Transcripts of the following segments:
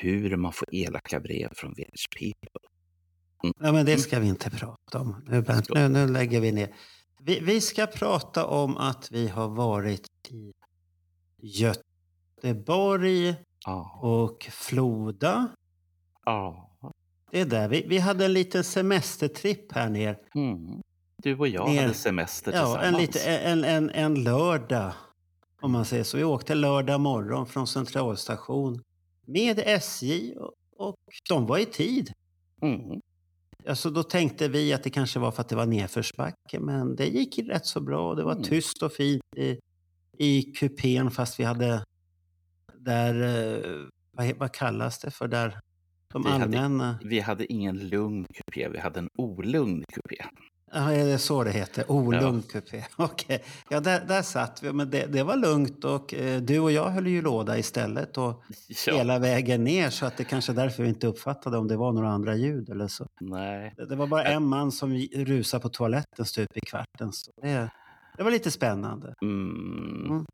Hur man får elaka brev från Village People. Ja, men det ska vi inte prata om. Nu, nu, nu lägger vi ner. Vi, vi ska prata om att vi har varit i Göteborg Ja, och Floda. ja. Det är där. Vi, vi hade en liten semestertripp här ner. Mm. Du och jag Ner- hade semester Ja, tillsammans. en, lite, en, en, en lördag. Om man säger så. Vi åkte lördag morgon från centralstation med SJ och, de var i tid. Mm. Alltså då tänkte vi att det kanske var för att det var nedförsbacke, men det gick rätt så bra. Det var Mm. tyst och fint i, i kupén fast vi hade där, eh, vad, vad kallas det för där? De Vi hade- allmänna, Vi hade ingen lugn kupé, vi hade en olugn kupé. Ja är det så det heter? Olugn kupé. Okej, ja där, där satt vi. Men det, det var lugnt och eh, du och jag höll ju låda istället och Ja, hela vägen ner så att det kanske är därför vi inte uppfattade om det var några andra ljud eller så. nej. Det, det var bara en man som rusade på toaletten stup i kvarten. Så det, det var lite spännande. Mm. Mm.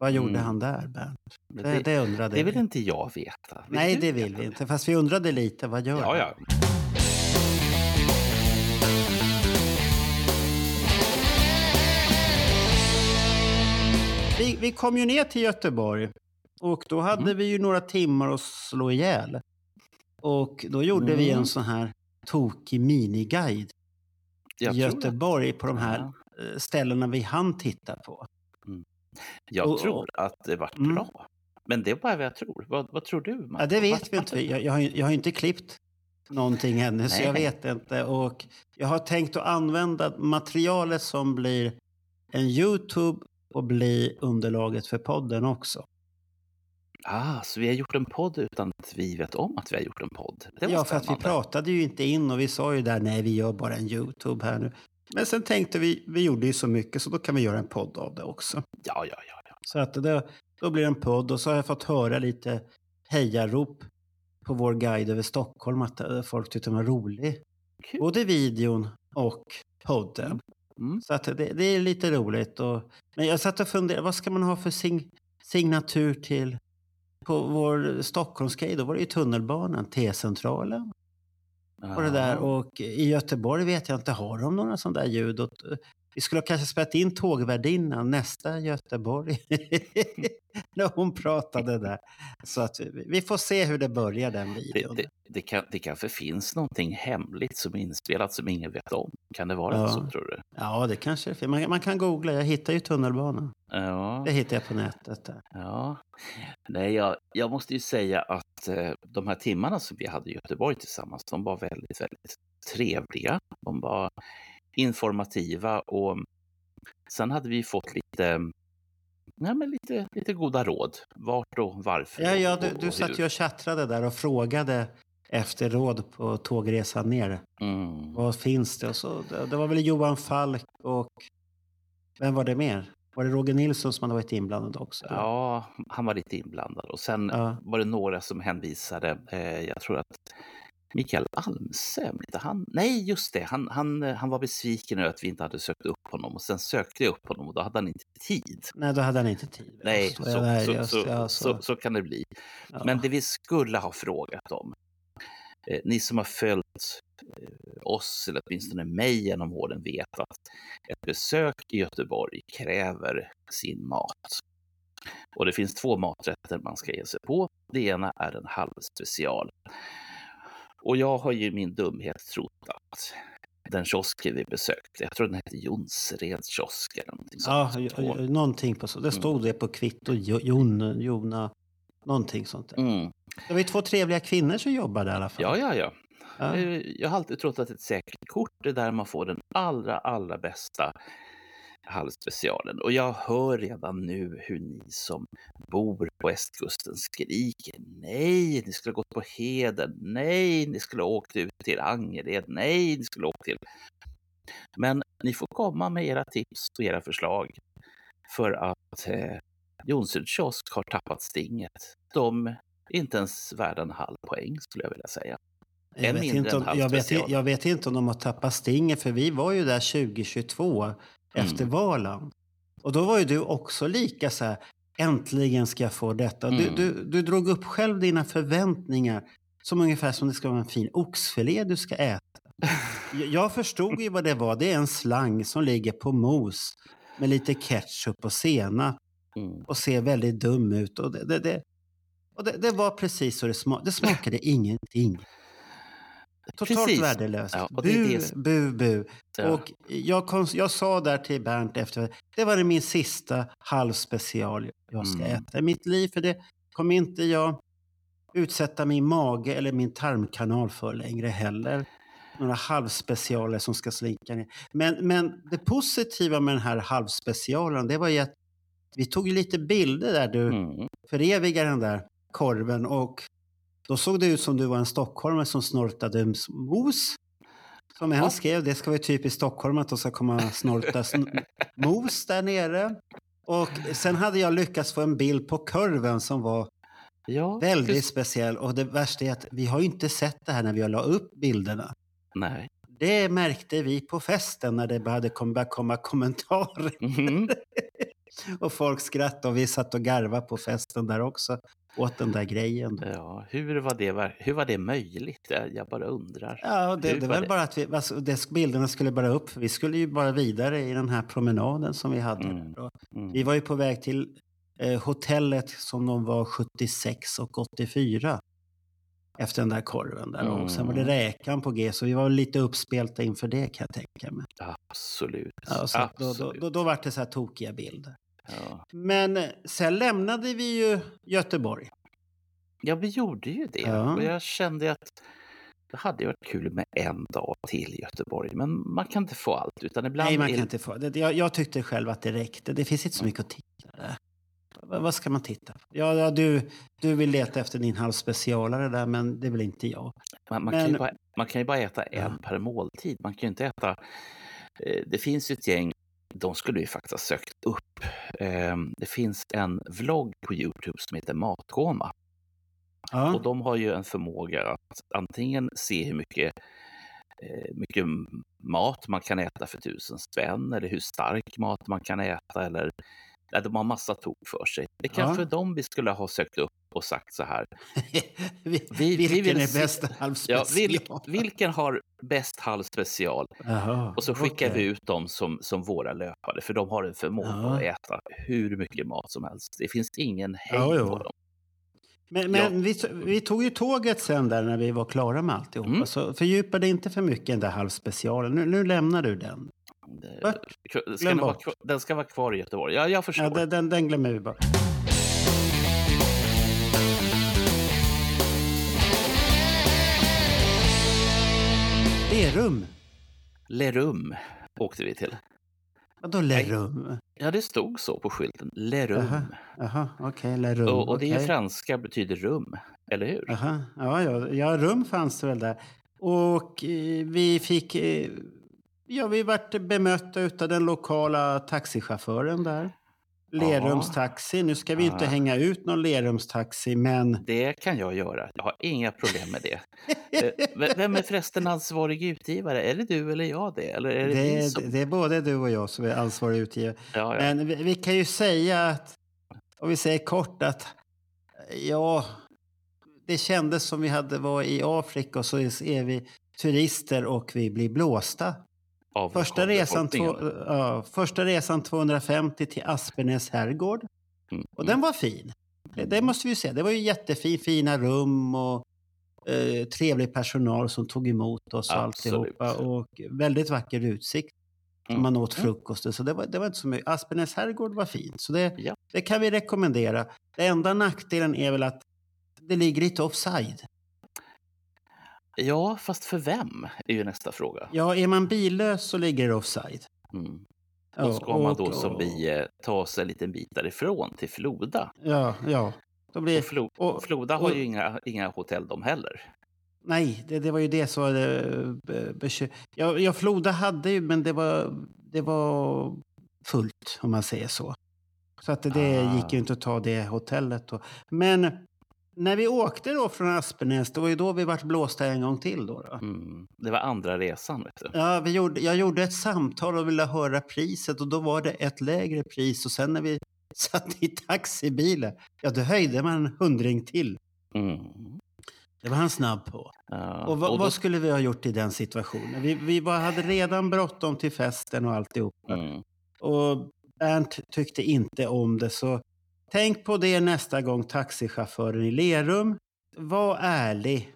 Vad gjorde Mm. han där, Bernt? Det, Det, det undrade det vill vi. inte jag veta. Vill Nej, det vill vi inte. Fast vi undrade lite, vad gör Ja, han? ja. Vi, vi kom ju ner till Göteborg. Och då hade Mm. vi ju några timmar att slå ihjäl. Och då gjorde vi Mm. en sån här tokig miniguide i Göteborg på de här Ja. eh, ställena vi hann titta på. Jag Och- tror att det vart Mm. bra. Men det är bara vad jag tror. Vad, vad tror du? Marco? Ja, det vet vi inte. Jag, jag, har, jag har inte klippt någonting ännu, så jag vet inte. Och jag har tänkt att använda materialet som blir en YouTube och bli underlaget för podden också. Ah, så vi har gjort en podd utan att vi vet om att vi har gjort en podd. Ja, för att vi spännande. pratade ju inte in och vi sa ju där, nej, vi gör bara en YouTube här nu. Men sen tänkte vi, vi gjorde ju så mycket så då kan vi göra en podd av det också. Ja, ja, ja. ja. Så att det, då blir det en podd och så har jag fått höra lite hejarop på vår guide över Stockholm att eh, folk tyckte den var rolig. Kul. Både videon och podden. Mm. Så att det, det är lite roligt. Och, men jag satt och funderade, vad ska man ha för sign, signatur till på vår Stockholmsgrej? Då var det ju tunnelbanan, T-centralen och det där. Och i Göteborg vet jag inte, har de några sådana där ljud? Eh, vi skulle kanske spelat in tågvärdinnan nästa Göteborg. När hon pratade där. Så att vi, får se hur det börjar den Det, videon. det, det, kan, det kanske finns någonting hemligt som är inspelat som ingen vet om. Kan det vara Ja. så, tror du? Ja, det kanske det. Man, man kan googla, jag hittar ju tunnelbanan. Ja. Det hittar jag på nätet. Där. Ja, nej, jag, jag måste ju säga att eh, de här timmarna som vi hade i Göteborg tillsammans, de var väldigt, väldigt trevliga. De var informativa och sen hade vi fått lite, ja, men lite, lite goda råd. Vart och varför. Ja, ja, och, du, och du satt ju och tjattrade där och frågade efter råd på tågresan ner. Mm. Vad finns det? Och så, det, det var väl Johan Falk och vem var det mer? Var det Roger Nilsson som hade varit inblandad också? eller? Ja, han var lite inblandad. Och sen Ja. var det några som hänvisade, eh, jag tror att Mikael Almsem, inte han? Nej, just det. Han, han, han var besviken över att vi inte hade sökt upp honom och sen sökte jag upp honom och då hade han inte tid. Nej, då hade han inte tid. Nej, så, så, just så, ja, så, så kan det bli. ja. Men det vi skulle ha frågat om, eh, ni som har följt eh, oss, eller åtminstone mig genom åren, vet att ett besök i Göteborg kräver sin mat. Och det finns två maträtter man ska ge sig på. Det ena är en halvspecial. Och jag har ju min dumhet trott att den kiosken vi besökte, jag tror den hette Jonsereds kiosk eller någonting Ja, sånt. jo- någonting på så. Det stod det på kvitto. Jo- Jon, Jona, någonting sånt. Mm. Det var ju två trevliga kvinnor som jobbade i alla fall. Ja, ja, ja. Ja. Eh, Jag har alltid trott att ett säkert kort är där man får den allra, allra bästa halvspecialen. Och jag hör redan nu hur ni som bor på västkusten skriker nej, ni skulle ha gått på Heden, nej, ni skulle ha åkt ut till Angered, nej, ni skulle ha åkt till... Men ni får komma med era tips och era förslag för att eh, Jonsered kiosk har tappat stinget. De är inte ens värda en halv poäng skulle jag vilja säga. Jag vet, inte om, jag, vet, jag vet inte om de har tappat stinget, för vi var ju där 2022 efter Mm. Valand. Och då var ju du också lika så här, äntligen ska jag få detta. Du, Mm. du, du drog upp själv dina förväntningar som ungefär som det ska vara en fin oxfilé du ska äta. Jag- Jag förstod ju vad det var. Det är en slang som ligger på mos med lite ketchup och senap Mm. och ser väldigt dum ut. Och det, det, det, och det, det var precis så det smakade. Det smakade ingenting. Totalt Precis. värdelöst. Ja, och bu, det som- bu, bu. Ja. Och jag, jag sa där till Bernt efter, det var min sista halvspecial jag ska Mm. äta i mitt liv. För det kommer inte jag utsätta min mage eller min tarmkanal för längre heller. Några halvspecialer som ska slinka ner. Men, men det positiva med den här halvspecialen, det var ju att vi tog lite bilder där du Mm. förevigar den där korven och då såg det ut som du var en stockholmare som snortade mos. Som Ja. skrev, det ska vara typiskt Stockholm att de ska komma och snorta sn- mos där nere. Och sen hade jag lyckats få en bild på kurven som var Ja, väldigt precis. speciell. Och det värsta är att vi har ju inte sett det här när vi la upp bilderna. Nej. Det märkte vi på festen när det började kom- började komma kommentarer. Mhm. Och folk skrattade och vi satt och garvade på festen där också. Åt den där grejen. Ja, hur var det, hur var det möjligt? Jag, bara undrar. Ja, det, Hur det var var det? bara att vi, alltså, det, bilderna skulle bara upp. för Vi skulle ju bara vidare i den här promenaden som vi hade. Mm. Mm. Vi var ju på väg till eh, hotellet som de var 76 och 84. Efter den där korven där. Och sen var det Mm. räkan på G, så vi var lite uppspelta inför det kan jag tänka mig. Absolut. Ja, så att då, då, Absolut. då, då var det så här tokiga bilder. Ja. Men eh, sen lämnade vi ju Göteborg. ja, vi gjorde ju det. Ja. Och jag kände att det hade varit kul med en dag till i Göteborg. Men man kan inte få allt. Utan ibland Nej, man är kan det- inte få det. Jag, jag tyckte själv att det räckte. Det finns inte så mycket att titta där. Vad, ska man titta på? Ja, ja, du, du vill leta efter din halvspecialare där, men det vill inte jag. Man, man, kan ju Men- bara, man kan ju bara äta en Ja. per måltid. Man kan ju inte äta... Eh, det finns ju ett gäng, de skulle vi faktiskt ha sökt upp. Eh, det finns en vlogg på Youtube som heter Matkoma. Ja. Och de har ju en förmåga att antingen se hur mycket, eh, mycket mat man kan äta för tusen spänn eller hur stark mat man kan äta. Eller, de har massa tok för sig. Det är Ja. kanske dem vi skulle ha sökt upp och sagt så här. Vi- vi Vilken vill är bäst Ja, halvspecial? vil, vilken har bäst halvspecial? Jaha, Och så skickar okej. vi ut dem som, som våra löpare, för de har en förmåga Ja. att äta hur mycket mat som helst. Det finns ingen Ja, jo. på dem. Men, men vi, vi tog ju tåget sen där när vi var klara med alltihopa. Mm. Så fördjupa dig inte för mycket den där halvspecialen. Nu, nu lämnar du den. Ska den, vara den ska vara kvar i Göteborg. Ja, jag förstår. Ja, den, den, den glömmer vi bara. Lerum? Lerum åkte vi till. Vadå Lerum? Ja, det stod så på skylten. Lerum. Jaha, Jaha, okej, Lerum. Och, och det är okej. franska betyder rum, eller hur? Jaha, ja, ja, ja, rum fanns det väl där. Och eh, vi fick... Eh, ja, vi vart bemötta utav den lokala taxichauffören där. Lerums taxi. Nu ska vi inte hänga ut någon Lerums taxi, men... Det kan jag göra. Jag har inga problem med det. Eh, Vem är förresten ansvarig utgivare? Är det du eller jag det? Eller är det, Det, är- som... det är både du och jag som är ansvariga utgivare. Ja, ja. Men vi, vi kan ju säga att, om vi säger kort att, ja, det kändes som vi hade varit i Afrika och så är vi turister och vi blir blåsta. Av Första resan, två, ja, första resan 250 till Aspenäs herrgård. Mm, Och den var fin. Det, det måste vi ju säga. Det var ju jättefin, fina rum och eh, trevlig personal som tog emot oss och alltihopa. Och väldigt vacker utsikt. Mm. Man åt frukost. Så det var, det var inte så mycket. Aspenäs herrgård var fint. Så det, Ja. det kan vi rekommendera. Det enda nackdelen är väl att det ligger lite offside. Ja, fast för vem? är ju nästa fråga. Ja, är man billös så ligger det offside. Mm. Då ska man då och- som vi eh, ta sig en liten bit därifrån till Floda. Ja, ja. Då blir, Och Flo, och- Floda har ju inga, inga hotell de heller. nej, det, det var ju det som var det, be- bekym- ja, ja, Floda hade ju, men det var, det var fullt om man säger så. Så att det Ah. gick ju inte att ta det hotellet då. Men när vi åkte då från Aspenäs, det var ju då vi vart blåsta en gång till då. då. Mm. Det var andra resan. Vet du. Ja, vi gjorde, jag gjorde ett samtal och ville höra priset och då var det ett lägre pris och sen när vi satt i taxibilen, ja då höjde man en hundring till. Mm. Det var han snabb på. Ja, Och, vad, och då- vad skulle vi ha gjort i den situationen? Vi, vi bara hade redan bråttom till festen och alltihop. mm. Och Bernt tyckte inte om det så tänk på det nästa gång taxichauffören i Lerum. Var ärlig.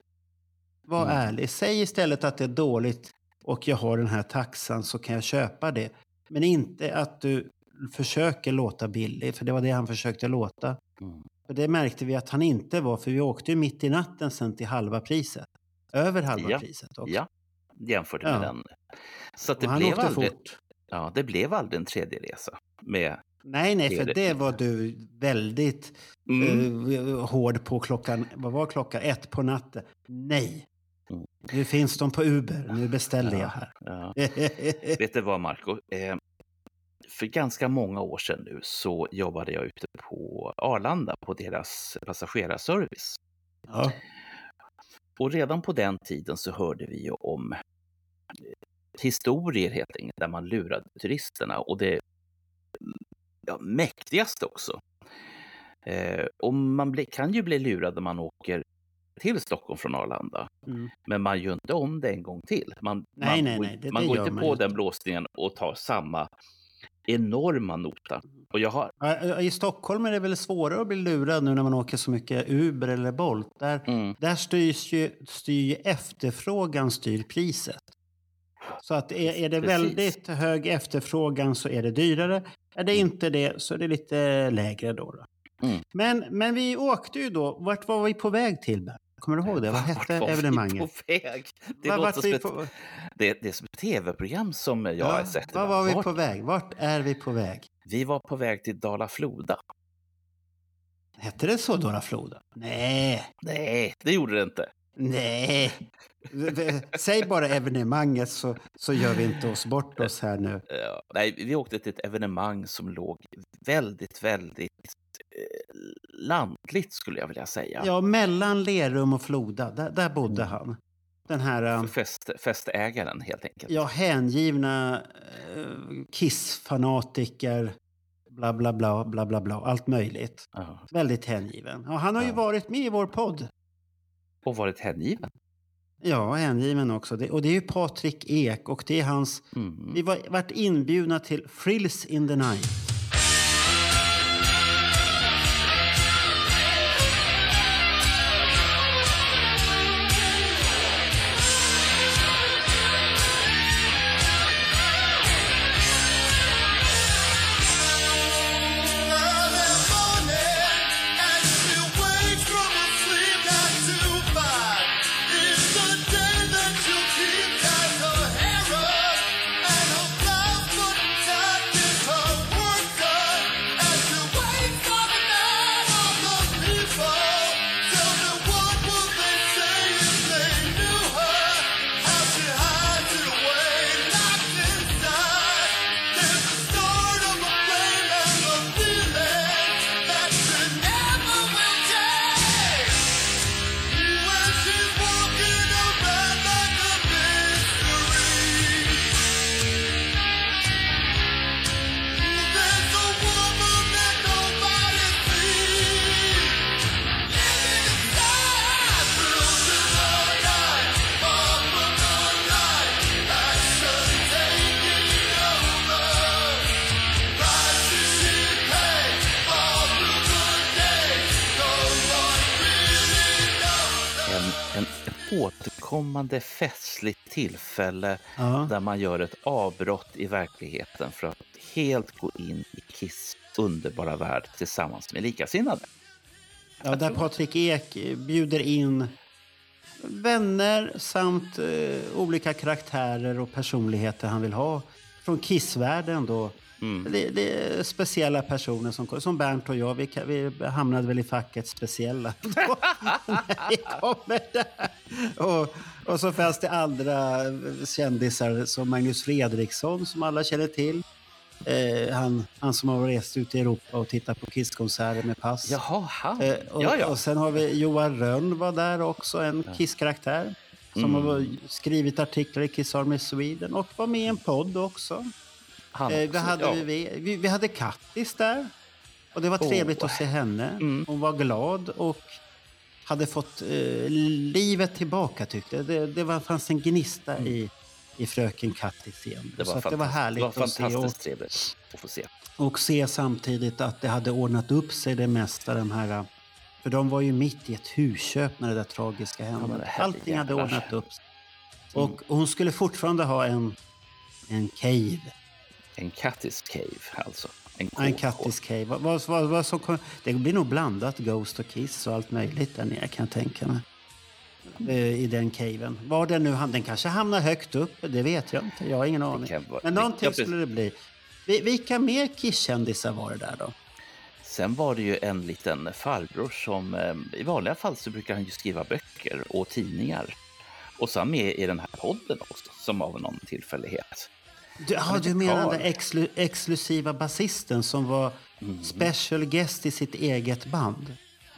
Var Mm. ärlig. Säg istället att det är dåligt och jag har den här taxan så kan jag köpa det. Men inte att du försöker låta billig, för det var det han försökte låta. Mm. För det märkte vi att han inte var, för vi åkte ju mitt i natten sen till halva priset. Över halva Ja. priset också. Ja, jämfört Ja. med den. Så det blev, aldrig, fort. ja, det blev aldrig en tredje resa. Med, Nej, nej, för det. var du väldigt mm. eh, hård på klockan. Vad var klockan? Ett på natten? Nej. Mm. Nu finns de på Uber. Nu beställer Ja. jag här. ja. Vet du vad, Marco? Eh, för ganska många år sedan nu så jobbade jag ute på Arlanda på deras passagerarservice. ja. Och redan på den tiden så hörde vi ju om eh, historier helt enkelt, där man lurade turisterna. Och det ja, mäktigaste också. Eh, och man bli, kan ju bli lurad när man åker till Stockholm från Arlanda. Mm. Men man gör inte om det en gång till. Man, Nej, man, nej, går- nej, det- man det går inte man på ju den inte. blåsningen och tar samma enorma nota. Och jag har... I Stockholm är det väl svårare att bli lurad nu när man åker så mycket Uber eller Bolt. Där, Mm, där styrs ju, styr ju efterfrågan styr priset. Så att är, är det Precis. väldigt hög efterfrågan så är det dyrare. Är det inte det så är det lite lägre då. då. Mm. Men, men vi åkte ju då. Vart var vi på väg till? Kommer du ihåg det? Vad hette var vi evenemanget? på väg? Det, Var- låter vart som vi ett, på, det, det är som ett tv-program som jag har sett. Var var vi Vart- på väg? Vart är vi på väg? Vi var på väg till Dala-Floda. Hette det så, Dora Floda? Nej, Nej, det gjorde det inte. Nej. Säg bara evenemanget så, så gör vi inte oss bort oss här nu. Ja, nej, vi åkte till ett evenemang som låg väldigt, väldigt eh, lantligt skulle jag vilja säga. Ja, mellan Lerum och Floda, där, där bodde Mm. han. Den här um, fest, festägaren helt enkelt. ja, hängivna uh, Kiss-fanatiker, bla bla bla, bla bla bla, allt möjligt. Ja. Väldigt hängiven. Ja, han har ju Ja. varit med i vår podd. Och varit hängiven. Ja, hängiven också. Det, och det är ju Patrik Ek och det är hans... Mm. Vi var, vart inbjudna till Frills in the Night. Återkommande festligt tillfälle Ja. där man gör ett avbrott i verkligheten för att helt gå in i Kiss underbara värld tillsammans med likasinnade. Ja, där Patrik Ek eh, bjuder in vänner samt eh, olika karaktärer och personligheter han vill ha från Kissvärlden då Mm. Det, det är speciella personer som. Som Bernt och jag, vi, vi hamnade väl i facket speciella. då, när vi kommer där. Och, och så fanns det andra kändisar som Magnus Fredriksson som alla känner till. Eh, han, han som har rest ut i Europa och tittat på Kisskonserter med pass. Jaha, han. Eh, och, ja, ja. och sen har vi Johan Rönn var där också, en Kiss-karaktär. Som Mm. har skrivit artiklar i Kiss Army Sweden och var med i en podd också. Han Eh, vi, också, hade, ja. vi, vi, vi hade Kattis där. Och det var trevligt att se henne. Mm. Hon var glad och hade fått eh, livet tillbaka tyckte jag. Det, det var, fanns en gnista i, i fröken Kattis igen. Mm. Det Så var, att det var härligt det var att se. Och, fantastiskt trevligt att få se. och se samtidigt att det hade ordnat upp sig det mesta. De här, för de var ju mitt i ett husköp när det där tragiska hände. herregud, Allting hade ordnat upp sig. Mm. Och hon skulle fortfarande ha en, en cave. En Kattis Cave, alltså. En, En KK. Kattis cave. Vad, vad, vad, som det blir nog blandat Ghost och Kiss och allt möjligt där nere kan jag tänka mig. Eh, I den caven. Var den nu Den kanske hamnar högt upp, det vet jag inte. Jag har ingen aning. vara- Men någonting skulle det bli. Vi- Vilka mer Kiss-kändisar var det där då? Sen var det ju en liten farbror som eh, i vanliga fall så brukar han ju skriva böcker och tidningar. Och så är han med i den här podden också, som av någon tillfällighet. Du, lite du menar den Karl. exklu, exklusiva basisten som var Mm. special guest i sitt eget band?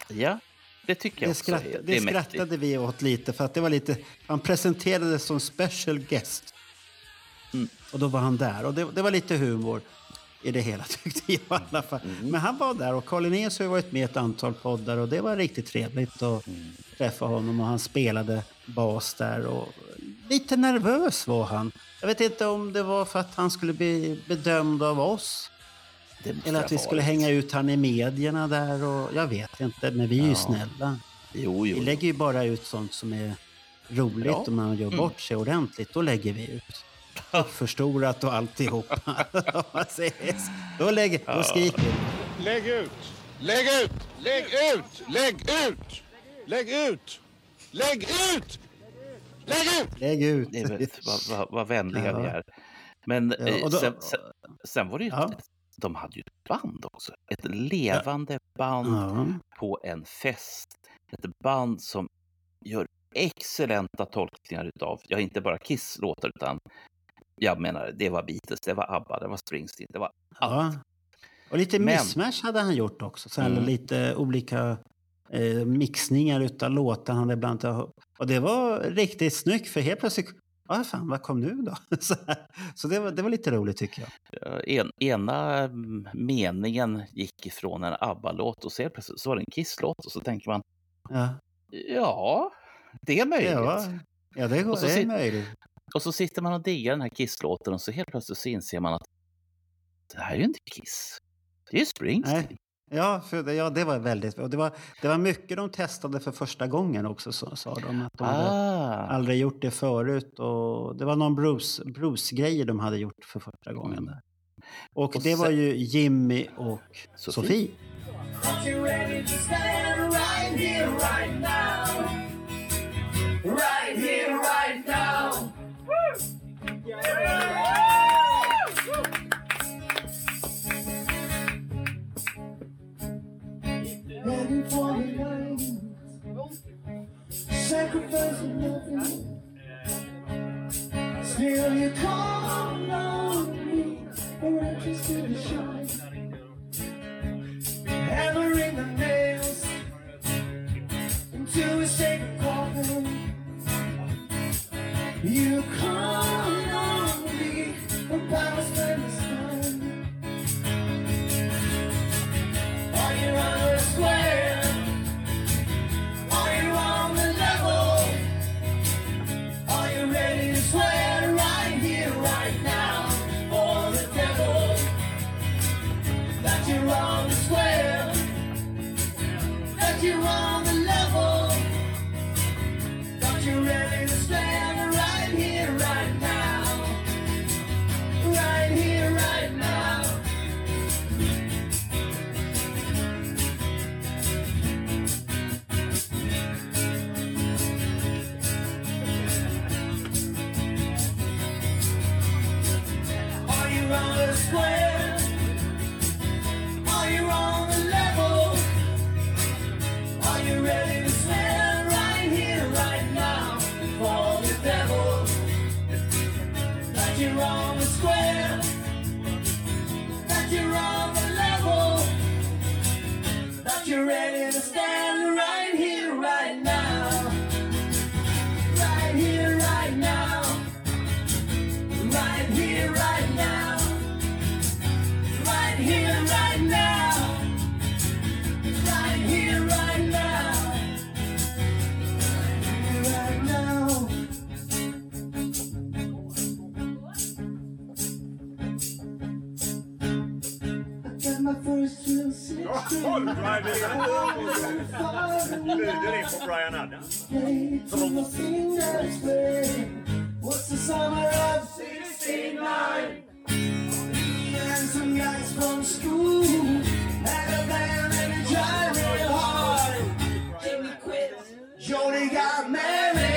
Ja, det tycker jag Det, också skratt, är, det, det mäktigt. skrattade vi åt lite för att det var lite... Han presenterades som special guest. Mm. Och då var han där och det, det var lite humor i det hela tyckte jag i alla fall. Mm. Men han var där och Carl Linnaeus har varit med i ett antal poddar och det var riktigt trevligt att Mm. träffa honom och han spelade bas där och lite nervös var han. Jag vet inte om det var för att han skulle bli bedömd av oss eller att vi skulle varit. hänga ut han i medierna där och jag vet inte, men vi är ju Ja. snälla. Jo, Vi jo. lägger ju bara ut sånt som är roligt Ja. och man gör Mm. bort sig ordentligt. Då lägger vi ut. Förstorat och alltihopa. Om då, lägger, då skriker vi. Lägg ut! Lägg ut! Lägg ut! Lägg ut! Lägg ut! Lägg ut! Lägg ut! Lägg ut. Vad, vad, vad vänliga Ja. vi är. Men Ja, eh, då- sen, sen, sen var det ju... Ja. De hade ju ett band också. Ett levande band Ja. på en fest. Ett band som gör excellenta tolkningar utav, ja inte bara Kiss-låtar utan jag menar, det var Beatles, det var ABBA, det var Springsteen, det var allt. Ja. Och lite Men- mismatch hade han gjort också. Så Mm. Lite olika eh, mixningar utav låtar han hade blandat ihop. Och det var riktigt snyggt för helt plötsligt, ja fan vad kom nu då? så det, var, det var lite roligt tycker jag. Eh, En, ena mm, meningen gick ifrån en ABBA-låt och så plötsligt så var det en Kiss-låt och så tänker man, Ja, ja, det är möjligt. ja, ja det, går, det är möjligt. Och så sitter man och diggar den här Kiss-låten och så helt plötsligt så inser man att det här är ju inte Kiss. Det är ju Springsteen. Nej. Ja, för det, ja, det var väldigt... Och det, var, det var mycket de testade för första gången också, så, sa de. Att de hade Ah, aldrig gjort det förut. Och det var någon Bruce- Bruce-grejer de hade gjort för första gången. Där. Och, Och det var sen- ju Jimmy och Sofie. Sofie. Right here, right sacrificing nothing. Still, you call on me, righteous to the shine hammering the nails into a sacred coffin. You call on me about to spend you're on the square, that you're on six Bjuder in på Brian Adams. What's the summer of 69? Me and some guys from school had a band and tried real hard. We quit. Jody got married.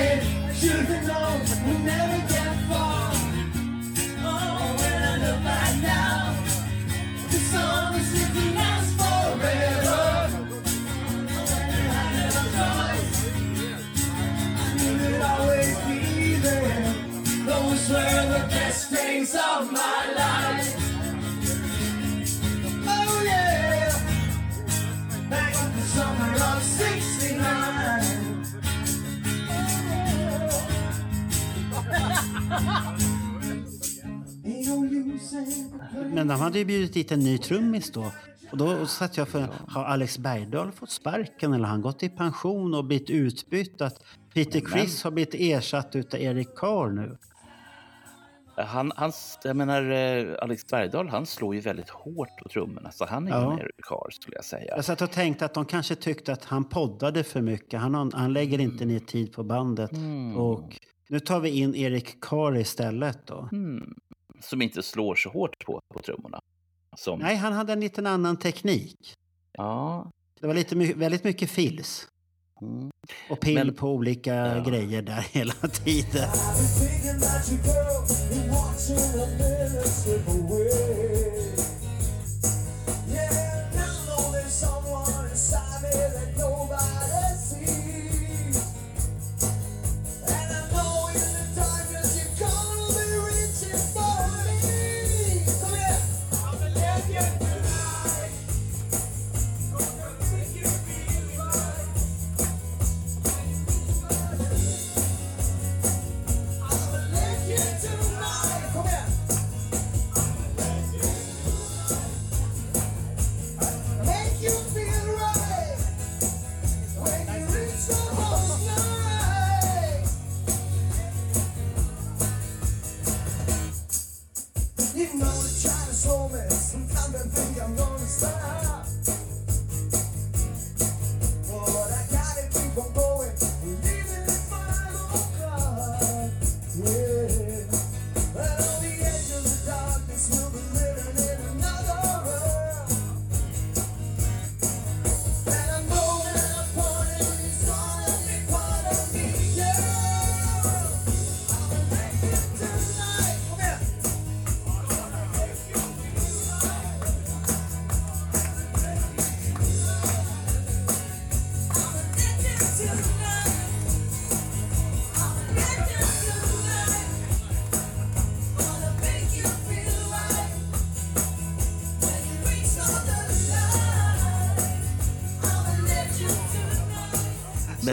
Days of my life. Oh yeah, back in the summer of '69. Ain't no use in Men de hade ju bjudit dit en ny trummis då. Och då satt jag för, har Alex Bergdahl fått sparken eller har han gått i pension och blivit utbytt? Att Peter Criss har blivit ersatt utav Erik Carr nu. Han, hans, jag menar, eh, Alex Bergdahl, han slår ju väldigt hårt på trummorna, så han är Ja. en Eric Carr skulle jag säga. Jag satt och tänkte att de kanske tyckte att han poddade för mycket. Han, han lägger inte ner tid på bandet. Mm. Och nu tar vi in Erik Carr istället då. Mm. Som inte slår så hårt på, på trummorna. Som, Nej, han hade en liten annan teknik. Ja. Det var lite, väldigt mycket fills. Mm. Och pill Men- på olika Ja. grejer där hela tiden.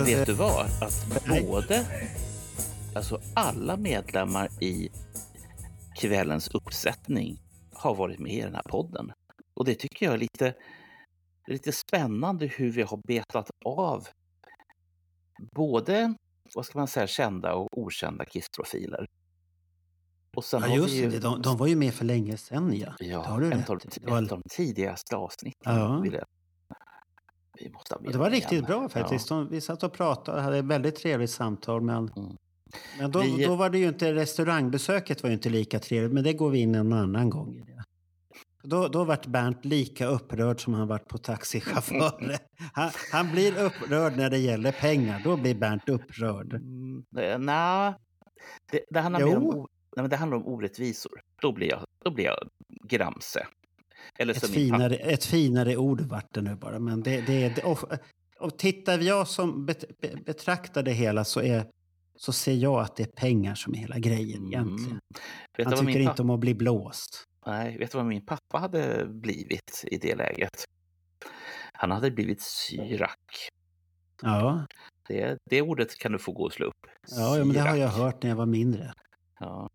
Men vet det- du vad? Att både, alltså alla medlemmar i kvällens uppsättning har varit med i den här podden. Och det tycker jag är lite, lite spännande hur vi har betat av både, vad ska man säga, kända och okända kissprofiler. Och sen Ja, just ju, det. De, de var ju med för länge sedan, ja. ja, det har du en rätt av de tidigaste avsnitten. Ja. Vi måste ha med det var riktigt igen. bra faktiskt. De, vi satt och pratade och hade ett väldigt trevligt samtal. Men, Mm. men då, Vi- då var det ju inte, restaurangbesöket var ju inte lika trevligt. Men det går vi in en annan gång i det. Då, då vart Bernt lika upprörd som han vart på taxichaufförer. Han, han blir upprörd när det gäller pengar. Då blir Bernt upprörd. Mm, eh, nej, det, det, handlar om, nej, det handlar om orättvisor. Då blir jag, då blir jag gramse. Eller Ett finare, ett finare ord vart det nu bara. Men det, det, det, och, och tittar jag som bet, be, betraktar det hela så, är, så ser jag att det är pengar som är hela grejen egentligen. Mm. Han tycker inte om att bli blåst. nej, vet du vad min pappa hade blivit i det läget? Han hade blivit syrak. Ja, Det, det ordet kan du få gå och slå upp. ja, ja men det har jag hört när jag var mindre. Ja.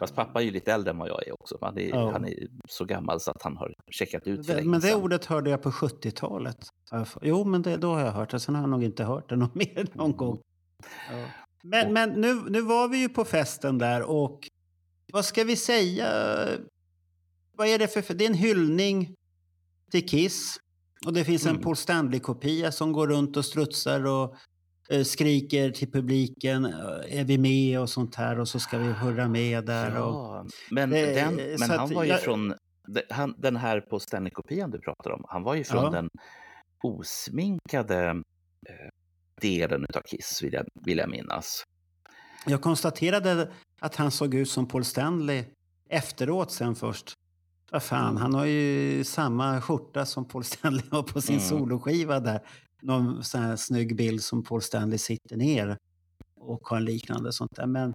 Fast pappa är ju lite äldre än vad jag är också. Han är, Ja. han är så gammal så att han har checkat ut för Det, men det sedan. ordet hörde jag på 70-talet. har jag för- Jo, men det, då har jag hört det. Sen har jag nog inte hört det någon mer någon gång. Ja. Men, Och- men nu, nu var vi ju på festen där och vad ska vi säga? Vad är det för... Det är en hyllning till Kiss. Och det finns en Mm. Paul Stanley-kopia som går runt och strutsar och skriker till publiken. eh, Är vi med och sånt här och så ska vi hurra med där. Och, Ja, men, Eh, den, men han var ju jag- från, han, den här på Stanley-kopian du pratar om, han var ju från Ja. den osminkade eh, delen av Kiss, vill jag, vill jag minnas. jag konstaterade att han såg ut som Paul Stanley efteråt sen först. Vad fan, Mm. han har ju samma skjorta som Paul Stanley har på sin Mm. soloskiva där. Någon sån här snygg bild som Paul Stanley sitter ner och har en liknande sånt där. Men,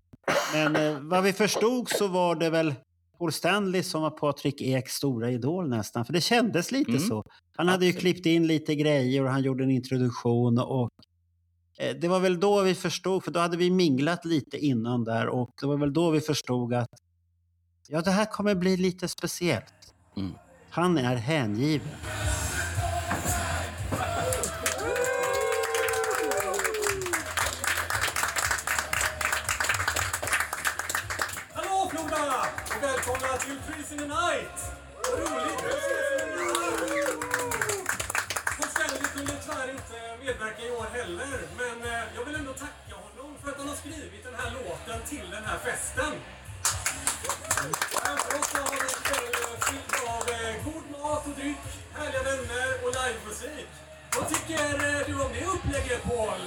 men eh, vad vi förstod så var det väl Paul Stanley som var Patrik Eks stora idol nästan. För det kändes lite Mm. så. Han hade ju klippt in lite grejer och han gjorde en introduktion och eh, det var väl då vi förstod, för då hade vi minglat lite innan där och det var väl då vi förstod att ja, det här kommer bli lite speciellt. Mm. Han är hängiven. Roligt att ses kunde tyvärr inte medverka i år heller, men eh, jag vill ändå tacka honom för att han har skrivit den här låten till den här festen. Framför oss har vi en kväll eh, fylld av eh, god mat och dryck, härliga vänner och livemusik. Vad tycker eh, du om det upplägget, Paul?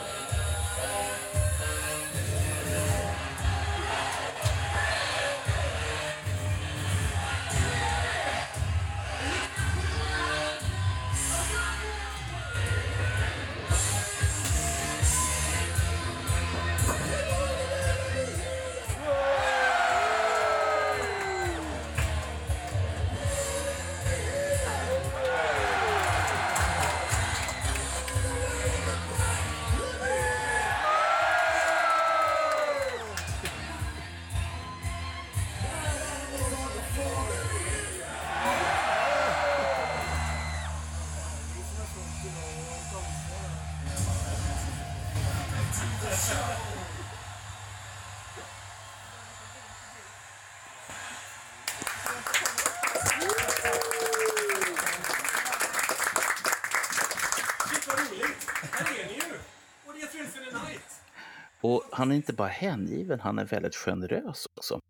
Och han är inte bara hängiven, han är väldigt generös också.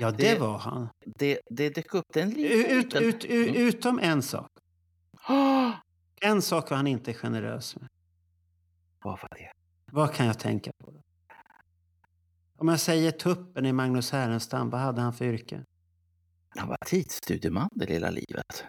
Ja, det, Det- var han. Det, det dök upp en Ut, liten... ut, ut, Mm. utom en sak. En sak var han inte generös med. Vad var det? Vad kan jag tänka på? Om jag säger tuppen i Magnus Härenstam, vad hade han för yrke? Han var tidsstudieman det lilla livet.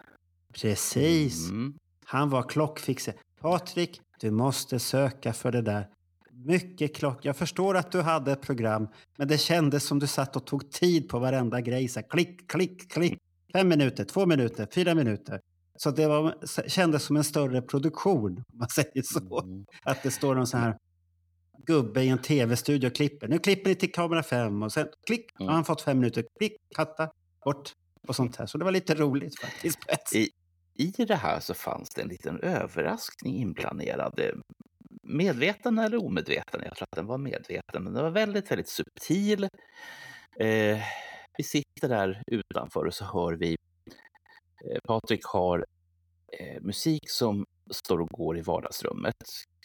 Precis. Mm. Han var klockfixer. Patrik, du måste söka för det där. Mycket klock. Jag förstår att du hade ett program, men det kändes som du satt och tog tid på varenda grej. Så här, klick, klick, klick. Fem minuter, två minuter, fyra minuter. Så det var, kändes som en större produktion, om man säger så. Mm. Att det står någon sån här gubbe i en tv-studio och klipper. Nu klipper ni till kamera fem och sen klick, har Mm. han fått fem minuter. Klick, katta, bort och sånt här. Så det var lite roligt faktiskt. I, I det här så fanns det en liten överraskning inplanerad. Medveten eller omedveten? Jag tror att den var medveten, men den var väldigt, väldigt subtil. Eh, vi sitter där utanför och så hör vi eh, Patrik har eh, musik som står och går i vardagsrummet.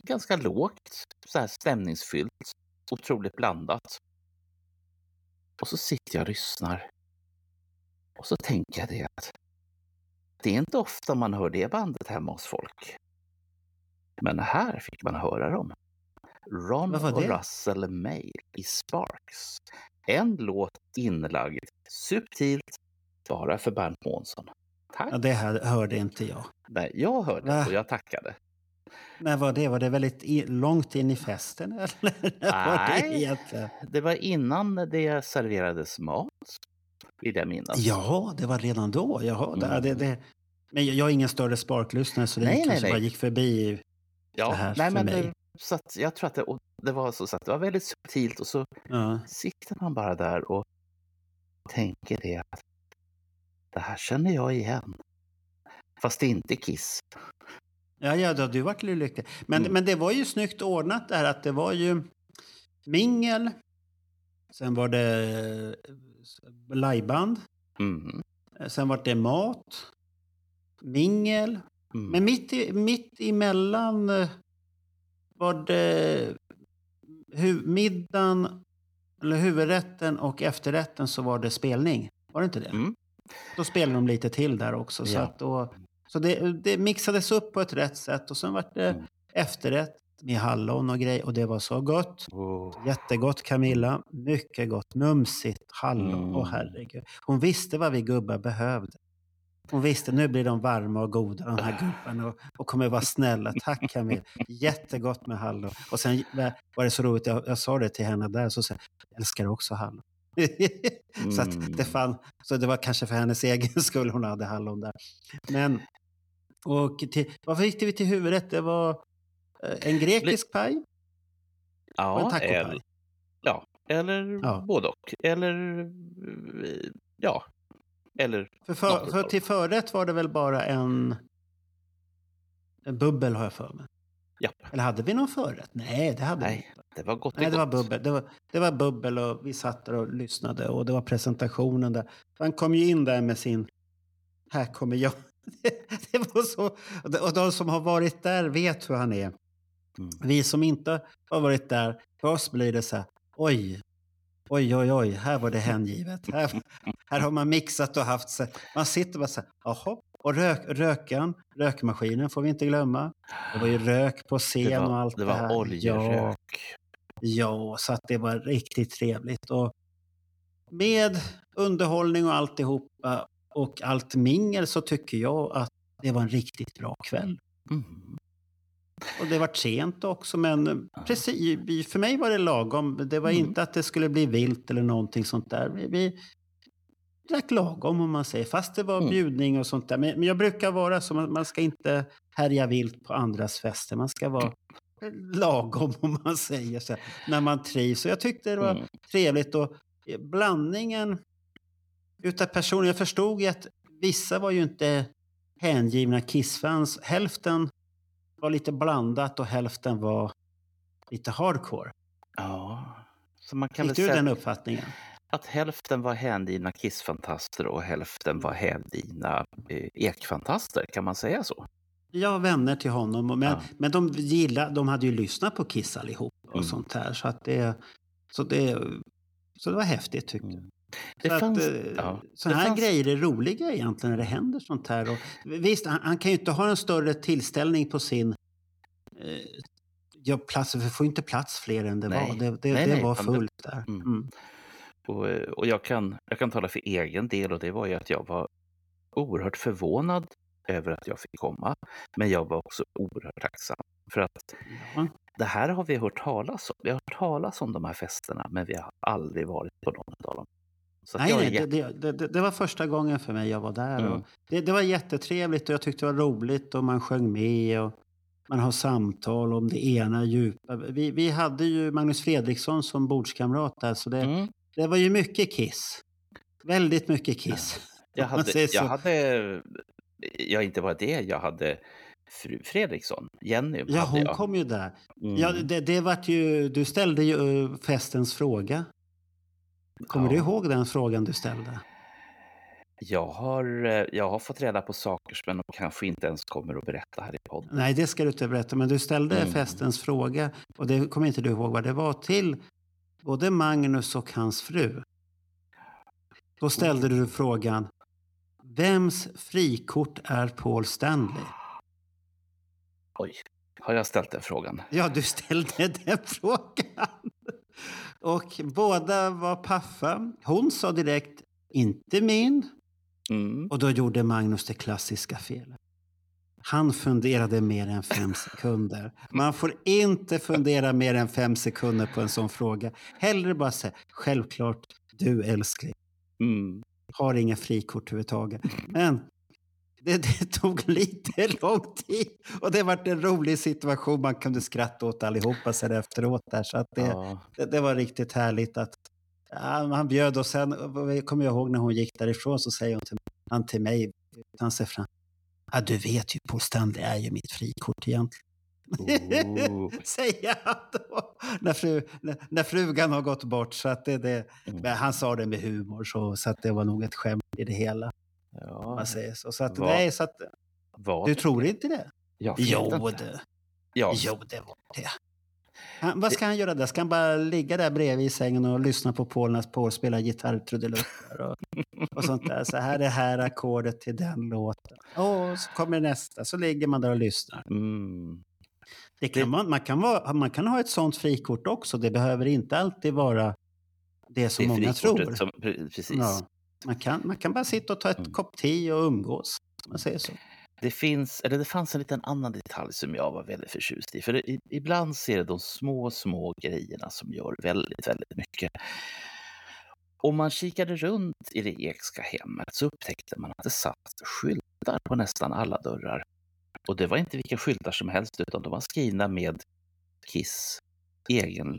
Ganska lågt, så här stämningsfyllt, otroligt blandat. Och så sitter jag och lyssnar. Och så tänker jag det att det är inte ofta man hör det bandet hemma hos folk. Men här fick man höra dem. Ron och? Russell May i Sparks. En låt inlagd subtilt bara för Bernt Månsson. Tack! Ja, det här hörde inte jag. Nej, jag hörde Va? och jag tackade. När var det? Var det väldigt i, långt in i festen? Eller? När var det Nej. Det var innan det serverades mat, vill jag minnas. Ja, det var redan då. Jaha, Mm. det, det. Men jag är ingen större sparklyssnare så det Nej, nej, kanske nej. bara gick förbi. Ja, här nej, för men mig. det, så att jag tror att det, det var så att det var väldigt subtilt och så Ja. sitter man bara där och tänker det att det här känner jag igen. Fast det är inte Kiss. Ja, ja, då, du vart ju lycklig. Men, Mm. men det var ju snyggt ordnat där att det var ju mingel. Sen var det eh, liveband. Mm. Sen var det mat. mingel. Mm. Men mitt, i, mitt emellan eh, var det hu, middagen, eller huvudrätten och efterrätten så var det spelning. Var det inte det? Mm. Då spelade de lite till där också. Så, Ja. att då, så det, det mixades upp på ett rätt sätt och sen var det Mm. efterrätt med hallon och grej och det var så gott. Oh. Jättegott Camilla. Mycket gott. Mumsigt. Hallon. Mm. Åh herregud. Hon visste vad vi gubbar behövde. Hon visste nu blir de varma och goda de här gubbarna och, och kommer vara snälla. Tack Camilla. Jättegott med hallon. Och sen var det så roligt, jag, jag sa det till henne där, så sa jag, älskar också hallon. så, att Mm. det fann, så det var kanske för hennes egen skull hon hade hallon där. Men, och till, varför gick vi till huvudrätt? Det var eh, en grekisk paj och en Ja, tacopaj. eller, ja, eller Ja. både och. Eller eh, ja, eller För, för, för till förrätt var det väl bara en, en bubbel har jag för mig. ja. Eller hade vi någon förrätt? Nej, det hade vi Nej, inte. det var gott Nej, det var gott. bubbel. Det var, det var bubbel och vi satt där och lyssnade och det var presentationen där. Han kom ju in där med sin, här kommer jag. det var så, och de- och de som har varit där vet hur han är. Mm. Vi som inte har varit där, för oss blir det så här, oj, oj, oj, oj, här var det hängivet. Här, här har man mixat och haft så Man sitter bara så här, jaha. Och rök, röken, rökmaskinen får vi inte glömma. Det var ju rök på scen Det och var, allt det det här. var oljerök. Ja, ja, så att det var riktigt trevligt. Och med underhållning och alltihopa och allt mingel så tycker jag att det var en riktigt bra kväll. Mm. Och det var sent också, men precis, för mig var det lagom. Det var Mm. inte att det skulle bli vilt eller någonting sånt där. Vi, vi drack lagom om man säger, fast det var Mm. bjudning och sånt där. Men, men jag brukar vara så, man, man ska inte härja vilt på andras fester. Man ska vara lagom om man säger så, när man trivs. Och jag tyckte det var Mm. trevligt och blandningen utav personer. Jag förstod ju att vissa var ju inte hängivna Kiss-fans. Hälften var lite blandat och hälften var lite hardcore. Ja, så man kan Fick du den uppfattningen? att hälften var hängivna Kiss-fantaster och hälften var hängivna eh, Ek-fantaster. Kan man säga så? Jag har vänner till honom, men, Ja. men de, gillar, de hade ju lyssnat på Kiss allihop och Mm. sånt här. Så, att det, så, det, så det var häftigt tyckte jag. Mm. Det Så fanns, att, eh, ja, det här fanns- grejer är roliga egentligen när det händer sånt här. Och, visst, han, han kan ju inte ha en större tillställning på sin eh, ja, plats. Det får inte plats fler än det Nej. var. Det, det, Nej, det nej, var fullt där. Mm. Mm. Och, eh, och jag, kan, jag kan tala för egen del och det var ju att jag var oerhört förvånad över att jag fick komma. Men jag var också oerhört tacksam. För att Ja. det här har vi hört talas om. Vi har hört talas om de här festerna men vi har aldrig varit på någon av dem. Nej, nej, det, jätte- det, det, det var första gången för mig jag var där. Mm. Och det, det var jättetrevligt och jag tyckte det var roligt och man sjöng med. Och man har samtal om det ena djupa. Vi, vi hade ju Magnus Fredriksson som bordskamrat där så det, Mm. det var ju mycket Kiss. Väldigt mycket Kiss. Jag hade, jag hade, ja inte bara det, jag hade fru Fredriksson, Jenny. Ja, hon jag. kom ju där. Mm. Ja, det, det vart ju, du ställde ju eh, festens fråga. Kommer Ja. du ihåg den frågan du ställde? Jag har, eh, jag har fått reda på saker som jag kanske inte ens kommer att berätta här i podden. Nej, det ska du inte berätta, men du ställde Mm. festens fråga och det kommer inte du ihåg vad det var till både Magnus och hans fru. Då ställde du frågan Vems frikort är Paul Stanley? Oj, har jag ställt den frågan? Ja, du ställde den frågan. Och båda var paffa. Hon sa direkt inte min. Mm. Och då gjorde Magnus det klassiska felet. Han funderade mer än fem sekunder. Man får inte fundera mer än fem sekunder på en sån fråga. Hellre bara säga självklart, du älskling. Mm. Har inga frikort överhuvudtaget. Men det, det tog lite lång tid. Och det var en rolig situation. Man kunde skratta åt allihopa sen efteråt. Där, så att det, Ja. det, det var riktigt härligt att ja, han bjöd och sen kommer jag ihåg när hon gick därifrån så säger hon till, han till mig, han ser fram. Ja, du vet ju, Paul Stanley är ju mitt frikort egentligen. Oh. Säger han då, när, fru, när, när frugan har gått bort. Så att det, det, Mm. men han sa det med humor, så, så att det var nog ett skämt i det hela. Ja. Man säger så. Så, att, Vad- nej, så att, Vad? Du tror inte det? Jag Jo, inte. det. Ja, Jo, det var det. Han, vad ska han göra där? Ska han bara ligga där bredvid i sängen och lyssna på Paul när Paul spelar gitarrtrudelutter och, och sånt där? Så här är det här ackordet till den låten. Och så kommer nästa, så ligger man där och lyssnar. Mm. Det kan Det- man, man, kan vara, man kan ha ett sånt frikort också. Det behöver inte alltid vara det som Det många tror. Som, pre- precis. Ja. Man, kan, man kan bara sitta och ta ett Mm. kopp te och umgås. Man säger så. Det, finns, eller det fanns en liten annan detalj som jag var väldigt förtjust i. För det, i- ibland ser det de små, små grejerna som gör väldigt, väldigt mycket. Om man kikade runt i det Ekska hemmet så upptäckte man att det satt skyltar på nästan alla dörrar. Och det var inte vilka skyltar som helst, utan de var skrivna med Kiss egen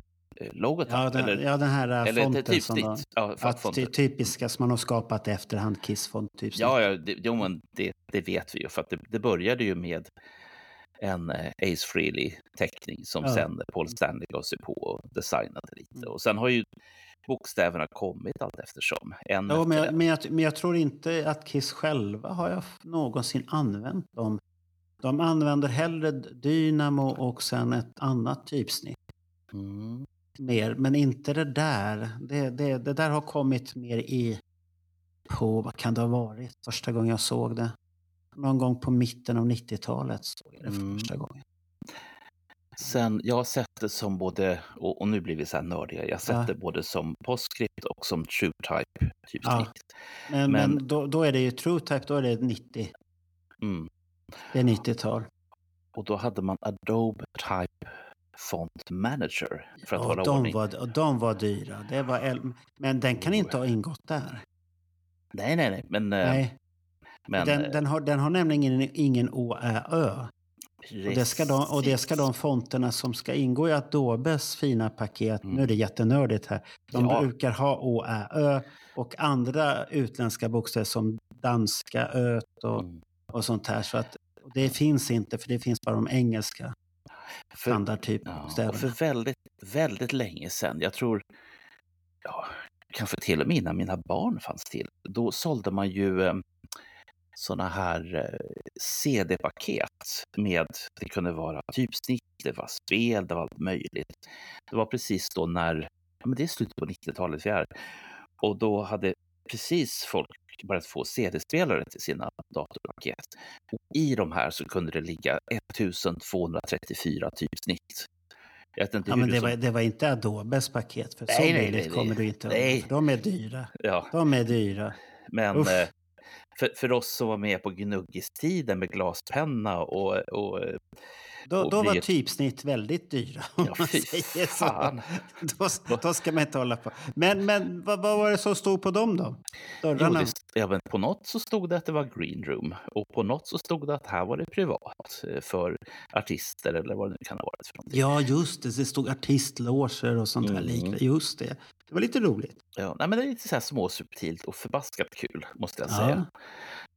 logotyp. Ja, den, eller, ja, den här äh, eller fonten typ som var, Ja, ty, typiska som man har skapat i efterhand. Kiss-font. Typ Ja, ja det, jo, men det, det vet vi ju. För att det, det började ju med en eh, Ace Frehley-teckning som Ja. sen Paul Stanley gav sig på och designade lite. Och sen har ju bokstäverna kommit allt eftersom. En Ja, men, jag, en. men, jag, men jag tror inte att Kiss själva har jag någonsin använt dem. De använder hellre Dynamo och sen ett annat typsnitt. Mm. Mer, men inte det där. Det, det, det där har kommit mer i på, vad kan det ha varit, första gången jag såg det. Någon gång på mitten av 90-talet såg jag det för Mm. första gången. Sen, jag har sett det som både, och, och nu blir vi så här nördiga, jag har sett Ja. det både som postscript och som true type typ Ja. Men, Men- men, då, då är det ju True Type, då är det 90. Mm. Det är 90-tal. Och då hade man Adobe Type Font Manager för att Och hålla de, ordning. var, de var dyra. Det var el- men den kan inte ha ingått där. Nej, nej, nej. Men, eh, Nej, men den, eh, den, har, den har nämligen ingen ÅÄ. Och det, ska de, och det ska de fonterna som ska ingå i Adobes fina paket, Mm. nu är det jättenördigt här, de Ja. brukar ha ÅÄ och andra utländska bokstäver som danska öt och, Mm. och sånt här. Så att det finns inte, för det finns bara de engelska För, standardtyp ja, för väldigt, väldigt länge sedan, jag tror, ja, kanske till och med innan mina barn fanns till, då sålde man ju eh, såna här eh, CD-paket med, det kunde vara typsnitt, det var spel, det var allt möjligt. Det var precis då när, ja men det är slutet på 90-talet vi är, och då hade precis folk börjat få CD-spelare till sina datorpaket. Och I de här så kunde det ligga 1234 typsnitt. Jag vet inte Ja, hur men det, som- var, det var inte Adobes paket, för så Nej, nej, billigt nej, kommer nej. du inte Nej. för De är dyra. ja, De är dyra. men Uff. eh, för, för oss som var med på gnuggistiden med glaspenna och, och Då, då var blir- typsnitt väldigt dyra. Om Ja, man fy säger fan. så. Då, då ska man inte hålla på. Men, men vad, vad var det som stod på dem då? jo, Dörrarna? det, ja, på något så stod det att det var green room och på något så stod det att här var det privat eh, för artister eller vad det nu kan ha varit för någonting. Ja, just det. Det stod artistloger och sånt där Mm. liknande. Just det. Det var lite roligt. Ja, nej, men det är lite så här småsubtilt och förbaskat kul måste jag Ja. säga.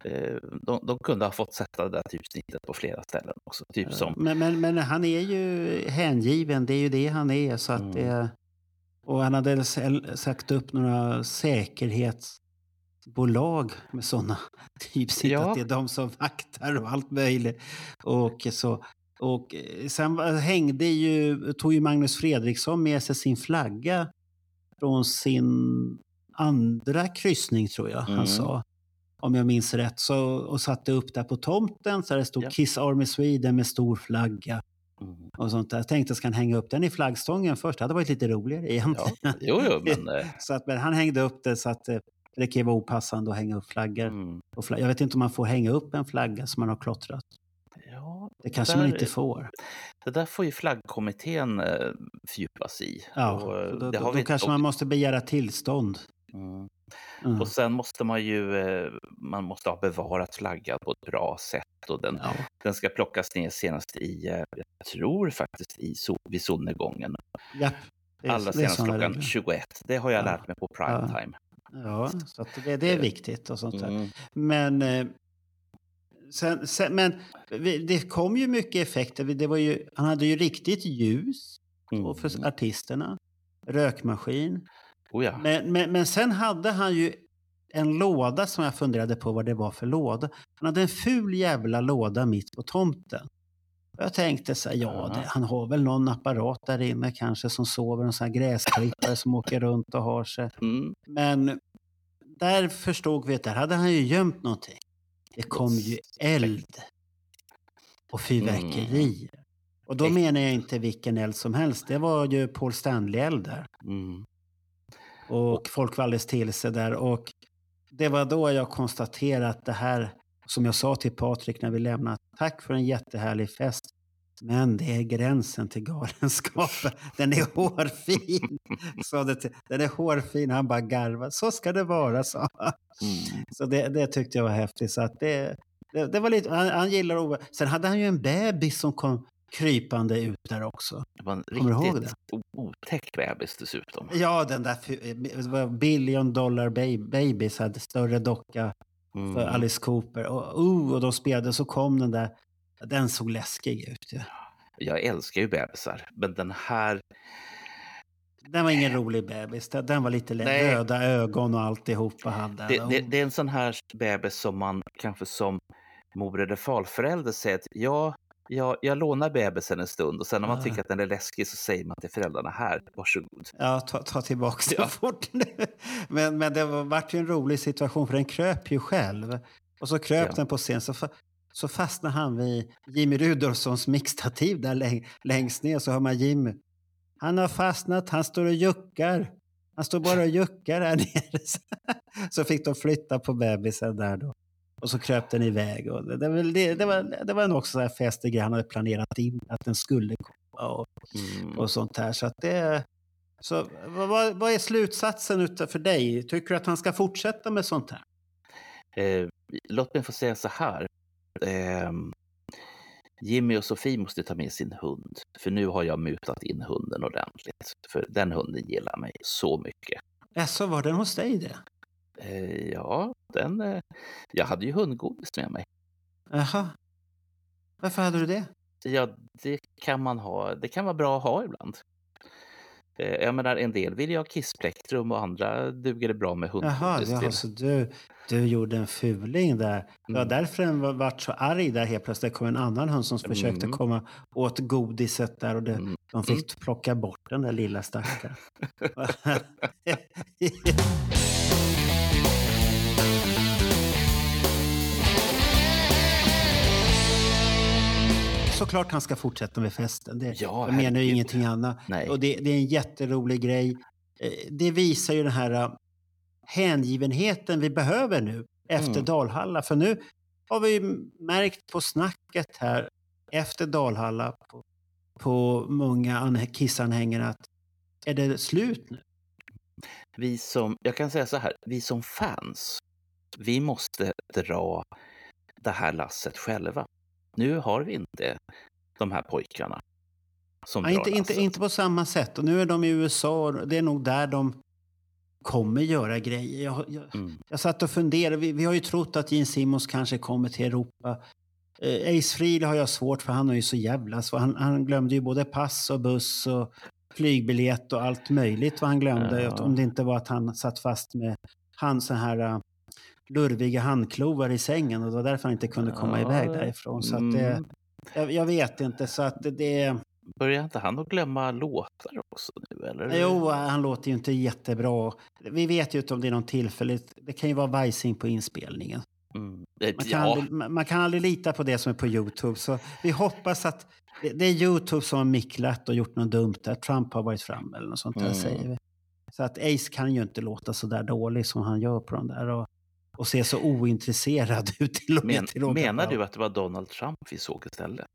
Eh, De, de kunde ha fått sätta det där typsnittet på flera ställen också. Typ som, Men, men, men han är ju hängiven. Det är ju det han är. Så att Mm. det, och han hade sagt upp några säkerhetsbolag med sådana typsnitt. Ja. Att det är de som vaktar och allt möjligt. Och så. Och eh, sen hängde ju, tog ju Magnus Fredriksson med sig sin flagga från sin andra kryssning tror jag Mm. han sa. Om jag minns rätt. Så, och satte upp där på tomten så det stod Ja. Kiss Army Sweden med stor flagga Mm. och sånt där. Jag tänkte ska han hänga upp den i flaggstången först. Det hade varit lite roligare egentligen. ja, jo, jo, men... eh, Så att, men han hängde upp det så att eh, det kan ju vara opassande att hänga upp flaggor. Mm, Och fla- jag vet inte om man får hänga upp en flagga som man har klottrat. ja, Det kanske där- man inte får. Det där får ju flaggkommittén eh, fördjupa sig i. Ja, Och, då, det då, då kanske och, man måste begära tillstånd. mm. Mm. och sen måste man ju eh, man måste ha bevarat flaggan på ett bra sätt. Och den, Ja. den ska plockas ner senast i, eh, jag tror faktiskt i so, vid solnedgången. Japp. Det Allra det senast klockan regler. 21. Det har jag Ja. lärt mig på prime Ja. Ja, så det, det är viktigt och sånt där. Mm. Men, eh, sen, sen, men det kom ju mycket effekter. Det var ju, han hade ju riktigt ljus och för Mm. artisterna. Rökmaskin. Oh, ja. Men, men, men sen hade han ju en låda som jag funderade på vad det var för låda. Han hade en ful jävla låda mitt på tomten. Jag tänkte så här, ja, det, han har väl någon apparat där inne kanske som sover, en sån här gräsklippare som åker runt och har sig. Mm. Men där förstod vi att där hade han ju gömt någonting. Det kom ju eld och fyrverkerier. Och då menar jag inte vilken eld som helst. Det var ju Paul Stanley-eld där. Mm. Och folk var alldeles till sig där. Och det var då jag konstaterade att det här, som jag sa till Patrik när vi lämnade, tack för en jättehärlig fest. Men det är gränsen till galenskapen. Den är hårfin. Sa det den är hårfin. Han bara garvade. Så ska det vara, sa han. Mm. Så det, det tyckte jag var häftigt. Så att det, det, det var lite, han, han gillar Ove. Sen hade han ju en bebis som kom krypande ut där också. Det var en Kommer riktigt otäck bebis dessutom. Ja, den där billion dollar babies hade större docka Mm. för Alice Cooper. Och, oh, och de spelade så kom den där. Den såg läskig ut. Ja. Jag älskar ju bebisar, men den här... Den var ingen rolig bebis. Den var lite Nej. röda ögon och alltihopa hade. Det, det, det är en sån här bebis som man kanske som mor eller farförälder säger att ja, jag, jag lånar bebisen en stund och sen när man Ah. tycker att den är läskig så säger man till föräldrarna här, varsågod. Ja, ta, ta tillbaka det Ja. fort. Men, men det var, vart ju en rolig situation för den kröp ju själv. Och så kröp Ja. den på scen så, fa, så fastnade han vid Jimmy Rudolfssons mixtativ där läng, längst ner. Så hör man Jimmy. Han har fastnat, han står och juckar. Han står bara och juckar här nere. Så fick de flytta på bebisen där då. Och så kröp den iväg. Och det, det, det, det, var, det var nog också så här fester han hade planerat in att den skulle komma. Och, Mm. och sånt här. Så att det... Så vad, vad- är slutsatsen för dig? Tycker du att han ska fortsätta med sånt här? Eh, låt mig få säga så här. Ehm, Jimmy och Sofie måste ta med sin hund, för nu har jag mutat in hunden ordentligt. För den hunden gillar mig så mycket. Jaså, var den hos dig det? Eh, ja, den... Eh, jag hade ju hundgodis med mig. Jaha. Varför hade du det? Ja, det kan man ha. Det kan vara bra att ha ibland. Eh, jag menar, en del vill ju ha kissplektrum och andra duger det bra med Jaha, hundgodis jaha till. så du, du gjorde en fuling där. Det var Mm. därför den var, vart så arg där helt plötsligt. Det kom en annan hund som försökte Mm. komma åt godiset där och det, Mm. de fick plocka bort den där lilla stackaren. Såklart han ska fortsätta med festen. Det, Ja, jag menar ju ingenting annat. Nej. Och det, det är en jätterolig grej. Eh, Det visar ju den här eh, hängivenheten vi behöver nu efter Mm. Dalhalla. För nu har vi märkt på snacket här efter Dalhalla på, på många an- kissanhängare att är det slut nu? Vi som, jag kan säga så här, vi som fans, vi måste dra det här lasset själva. Nu har vi inte de här pojkarna som drar inte, inte, lasset. inte på samma sätt. Och nu är de i USA och det är nog där de kommer göra grejer. Jag, jag, Mm. Jag satt och funderade. Vi, vi har ju trott att Gene Simmons kanske kommer till Europa. Eh, Ace Frehley har jag svårt för han är ju så jävla svår. Han, han glömde ju både pass och buss och flygbiljett och allt möjligt vad han glömde. Ja. Om det inte var att han satt fast med han så här uh, lurviga handklovar i sängen och det var därför han inte kunde komma Ja, iväg därifrån. Så att det, mm. jag, jag vet inte. Så att det, Börjar inte han att glömma låtar också nu eller? jo, han låter ju inte jättebra. Vi vet ju inte om det är någon tillfälligt. Det kan ju vara vajsing på inspelningen. Mm. Eh, Man kan, Ja, aldrig, man kan aldrig lita på det som är på Youtube. Så vi hoppas att det, är Youtube som har micklat och gjort något dumt där. Trump har varit fram eller något sånt där Mm. säger vi. Så att Ace kan ju inte låta så där dålig som han gör på de där. Och, och se så ointresserad ut till och med. men, till menar du att det var Donald Trump vi såg istället?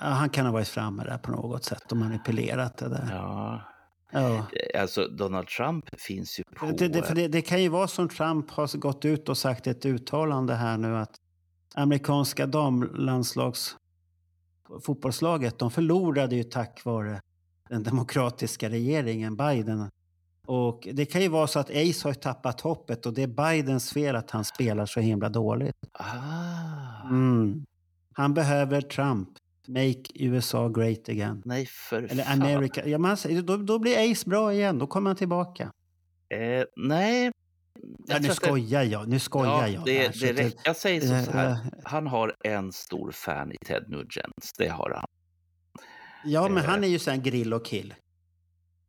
Ja, han kan ha varit framme där på något sätt och manipulerat det där. Ja, Ja. eh, alltså Donald Trump finns ju på... Det, det, för det, det kan ju vara som Trump har gått ut och sagt ett uttalande här nu att amerikanska damlandslags fotbollslaget, de förlorade ju tack vare den demokratiska regeringen, Biden. Och det kan ju vara så att Ace har tappat hoppet och det är Bidens fel att han spelar så himla dåligt. Ah, Mm. Han behöver Trump. Make USA great again. nej för Eller fan. America. Ja, man, då, då blir Ace bra igen. Då kommer han tillbaka. Eh, nej, Ja, nu det- skojar jag. Nu skojar jag. det, där, det, räcker. Jag säger så, eh, här. eh, Han har en stor fan i Ted Nugent. Det har han. Ja, men eh, han är ju sån grill och kill.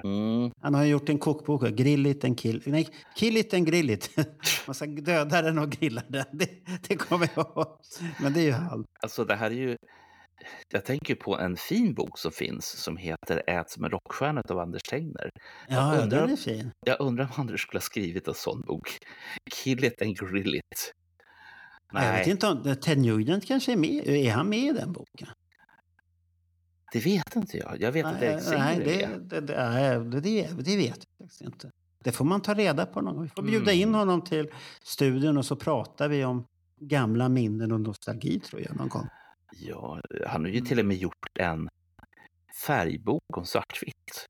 Mm. Han har gjort en kokbok, grill it and kill. Nej, kill it and grill it. Man ska döda den och grilla den. Det, det kommer jag ihåg. Men det är ju han. Alltså det här är ju... Jag tänker på en fin bok som finns som heter Ät som en rockstjärna av Anders Tegner. Ja, undrar- den är fin. Jag undrar om Anders skulle ha skrivit en sån bok. Kill it and grill it. Jag vet Nej, inte om Ted Nugent kanske är med. Är han med i den boken? Det vet inte jag. Jag vet att Nej, nej, det, det, det, det, det, det vet jag faktiskt inte. Det får man ta reda på någon gång. Vi får bjuda Mm. in honom till studion och så pratar vi om gamla minnen och nostalgi tror jag någon gång. Ja, han har ju till och med gjort en färgbok om svartvitt.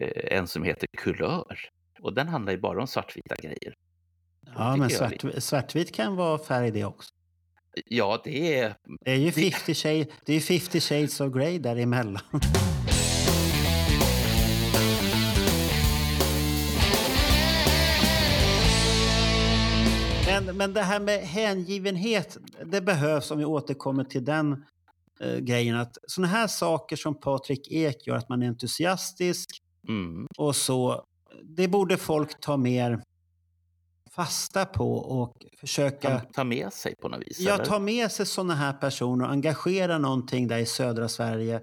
Eh, En som heter Kulör. Och den handlar ju bara om svartvita grejer. Ja, men svart, svartvit kan vara färg det också. Ja, det är... Det är ju Det- 50, shade, det är 50 shades of grey däremellan. Men, men det här med hängivenhet, det behövs om vi återkommer till den eh, grejen. Att sådana här saker som Patrik Ek gör, att man är entusiastisk Mm, och så, det borde folk ta mer fasta på och försöka ta, ta med sig på något vis. Ja, ta med sig sådana här personer och engagera någonting där i södra Sverige.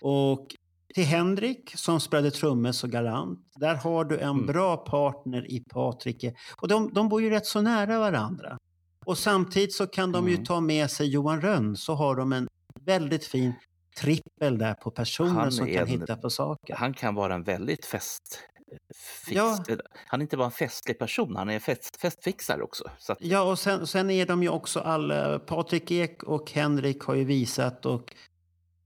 Och till Henrik som spelade trummor så galant. Där har du en Mm. bra partner i Patrik. Och de, de bor ju rätt så nära varandra. Och samtidigt så kan de ju Mm. ta med sig Johan Rönn så har de en väldigt fin trippel där på personer som kan en- hitta på saker. Han kan vara en väldigt fest... Fix, Ja. Han är inte bara en festlig person, han är fest, festfixare också. Så att, Ja, och sen, sen är de ju också alla... Patrik Ek och Henrik har ju visat och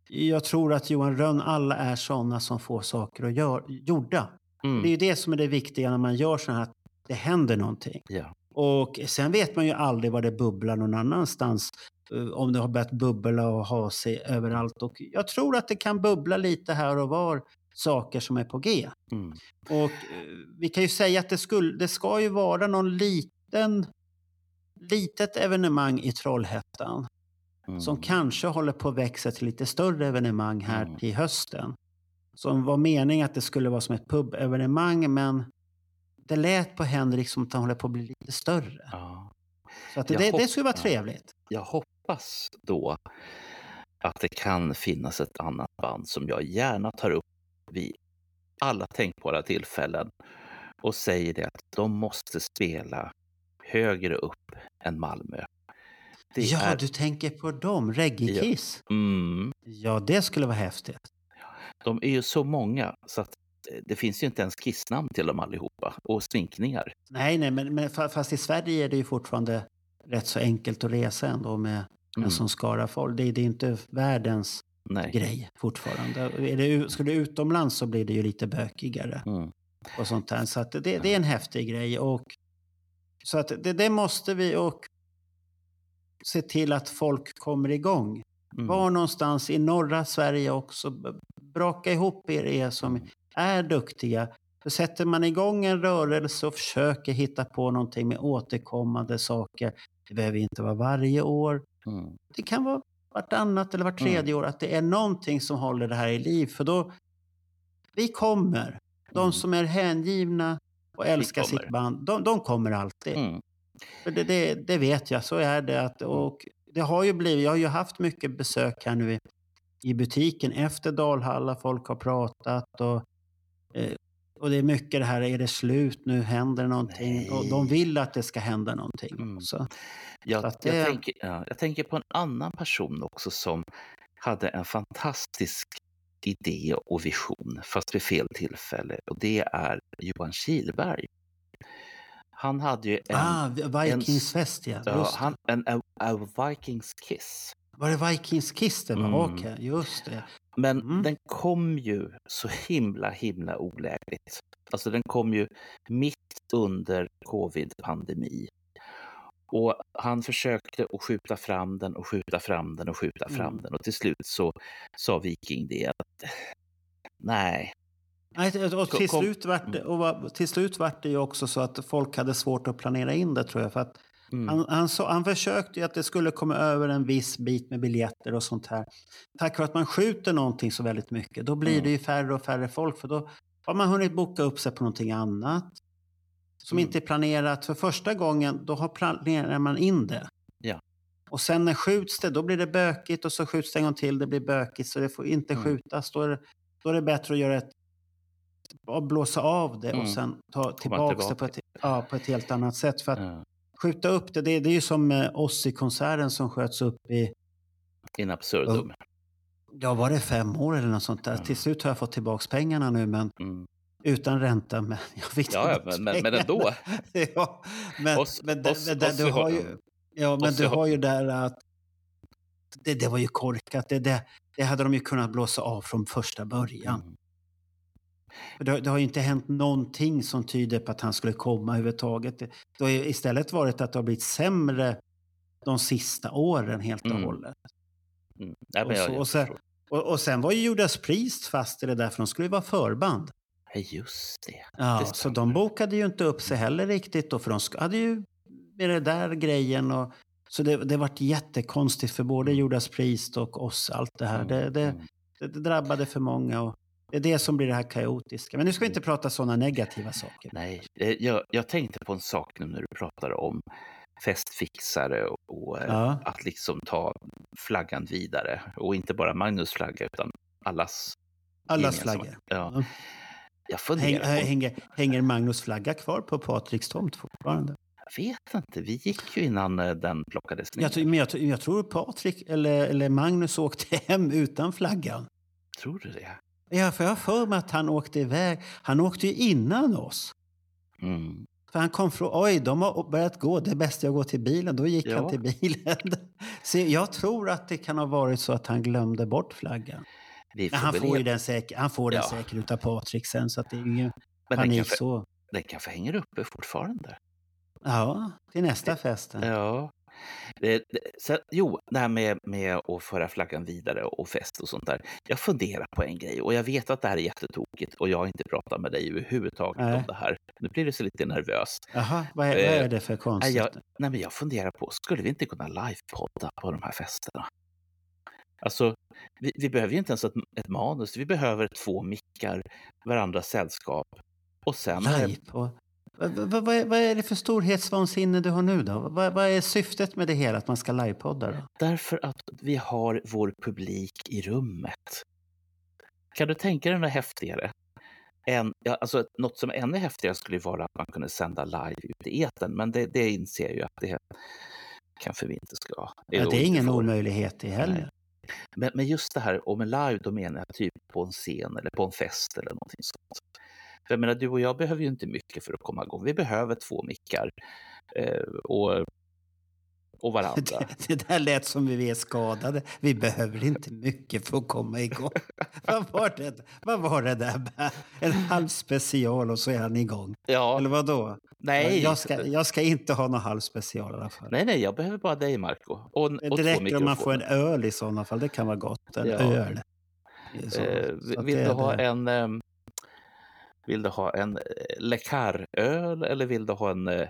jag tror att Johan Rönn, alla är sådana som får saker att göra, gjorda. mm, Det är ju det som är det viktiga när man gör så här, att det händer någonting. ja. Och sen vet man ju aldrig var det bubblar någon annanstans. eh, Om det har börjat bubbla och ha sig överallt. Och jag tror att det kan bubbla lite här och var saker som är på G. Mm, Och eh, vi kan ju säga att det, skulle, det ska ju vara någon liten litet evenemang i Trollhättan mm. som kanske håller på att växa till lite större evenemang här Mm. till hösten. Som var meningen att det skulle vara som ett pubevenemang men det lät på Henrik som att han håller på att bli lite större. Ja. Så att det, det skulle vara trevligt. Jag hoppas då att det kan finnas ett annat band som jag gärna tar upp vid alla tänkbara tillfällen och säger det att de måste spela högre upp än Malmö. Det ja, är, du tänker på dem, Reggae-Kiss. mm, Ja, det skulle vara häftigt. de är ju så många så att eh, det finns ju inte ens kissnamn till dem allihopa och sminkningar. Nej, nej, men, men fa- fast i Sverige är det ju fortfarande rätt så enkelt att resa ändå med Mm. en sån skara folk. Det, det är inte världens Nej. grej fortfarande. Är det, ska du utomlands så blir det ju lite bökigare Mm. och sånt där. Så det, det är en häftig grej. Och, så att det, det måste vi och se till att folk kommer igång. Mm. Var någonstans i norra Sverige också. Braka ihop er, er som är duktiga. För sätter man igång en rörelse och försöker hitta på någonting med återkommande saker. Det behöver inte vara varje år. Mm. Det kan vara vartannat eller vart tredje år. Att det är någonting som håller det här i liv. För då, vi kommer. De Mm. som är hängivna och älskar sitt band, de, de kommer alltid. Mm. För det, det, det vet jag, så är det. Att, och det har ju blivit, jag har ju haft mycket besök här nu i, i butiken efter Dalhalla. Folk har pratat och, eh, och det är mycket det här, är det slut nu, händer det någonting? Och de Nej. vill att det ska hända någonting Mm. också. Jag, att jag, det- tänker, ja, jag tänker på en annan person också som hade en fantastisk idé och vision, fast vid fel tillfälle. Och det är Johan Kihlberg. Han hade ju en, ah, Vikings en- fest ja. ja, Just det. han, en a, a Vikings kiss. Var det Vikings var? Mm. Okej, just det. Men Mm. den kom ju så himla, himla olägligt. Alltså den kom ju mitt under covid-pandemi. Och han försökte att skjuta fram den och skjuta fram den och skjuta fram Mm. den. Och till slut så sa Viking det att nej, Nej, och till Kom- slut, vart det, och var, till slut vart det ju också så att folk hade svårt att planera in det tror jag. För att Mm. han, han, så, han försökte ju att det skulle komma över en viss bit med biljetter och sånt här. Tack vare att man skjuter någonting så väldigt mycket, då blir Mm. det ju färre och färre folk. För då har man hunnit boka upp sig på någonting annat. Som Mm. inte är planerat. För första gången, då har planerar man in det. Ja. Och sen när skjuts det, då blir det bökigt och så skjuts det en gång till, det blir bökigt så det får inte Mm. skjutas. Då är, det, då är det bättre att göra ett blåsa av det Mm. och sen ta tillbaka det på tillbaka. ett, ja, på ett helt annat sätt. För att Ja. Skjuta upp det, det, det är ju som eh, Ozzy-konserten som sköts upp i, In absurdum. ja var det fem år eller något sånt där. Mm. Till slut har jag fått tillbaka pengarna nu men Mm. utan ränta. Men jag fick Ja, men, men, ändå. ja, men, Oss- men, oss- men Ozzy du har- ju, ja, men du har- har ju där att det, det var ju korkat. Det, det, det hade de ju kunnat blåsa av från första början. Mm. Det, det har ju inte hänt någonting som tyder på att han skulle komma överhuvudtaget. Det, det har istället varit att det har blivit sämre de sista åren helt och Mm. hållet. Mm. Nej, Och så- och sen-. Och, och sen var ju Judas Priest fast i det där för de skulle ju vara förband. Just det. Ja, Det så de bokade ju inte upp sig heller riktigt då för de hade ju med det där grejen och så det, det vart jättekonstigt för både Judas Priest och oss allt det här. Det, det, Mm. det, det drabbade för många och det är det som blir det här kaotiska. Men nu ska vi inte prata sådana negativa saker. Nej, eh, jag, jag tänkte på en sak nu när du pratar om festfixare och, eh, Ja. att liksom ta flaggan vidare. Och inte bara Magnus flagga utan allas. Allas flaggor. Ja. Ja. Jag Häng, funderar på, hänger, hänger Magnus flagga kvar på Patriks tomt fortfarande? jag vet inte, vi gick ju innan eh, den plockades ner. Jag, men jag, jag tror Patrik eller, eller Magnus åkte hem utan flaggan. Tror du det? Ja, för jag har för mig att han åkte iväg. Han åkte ju innan oss. Mm. För han kom från, oj, de har börjat gå, det är bäst jag går till bilen. Då gick Ja. han till bilen. Så jag tror att det kan ha varit så att han glömde bort flaggan. Får han får ju ge- den säkert, han får den Ja. säkert utav Patrik sen, så det är ingen Men panik kanske, så. den kanske hänger uppe fortfarande. Ja, till nästa fest. Ja. Det, det, så, jo, det här med, med att föra flaggan vidare och fest och sånt där. Jag funderar på en grej och jag vet att det här är jättetokigt och jag har inte pratat med dig överhuvudtaget Nej. om det här. Nu blir det så lite nervös. Jaha, vad är, vad Eh, är det för konstigt? jag, nej, men jag funderar på, skulle vi inte kunna livepodda på de här festerna? Alltså, vi, vi behöver ju inte ens ett, ett manus, vi behöver två mickar, varandras sällskap. Och sen... Live på... Vad, vad, vad, är, är det för storhetsvansinne du har nu då? Vad, vad är syftet med det hela, att man ska livepodda då? Därför att vi har vår publik i rummet. Kan du tänka dig något häftigare? En, ja, alltså, något som är ännu häftigare skulle vara att man kunde sända live ut i etern, men det, det inser jag ju att det kanske vi inte ska. Ja, eller det är ingen omöjlighet det heller. Men, men just det här, och med live, då menar jag typ på en scen eller på en fest eller någonting sånt. För jag menar, du och jag behöver ju inte mycket för att komma igång. Vi behöver två mickar eh, och, och varandra. Det, det där lät som vi är skadade. Vi behöver inte mycket för att komma igång. vad, var det, vad var det där? En halv special och så är han igång. Ja, Eller vad då? nej, Jag ska, jag ska inte ha någon halv special i alla fall. nej, nej, jag behöver bara dig, Marco. Och, och det räcker om man får en öl i sådana fall. Det kan vara gott. En Ja. öl. Så, Eh, så vill du ha det. en vill du ha en eh, Lecar-öl eller vill du ha en eh,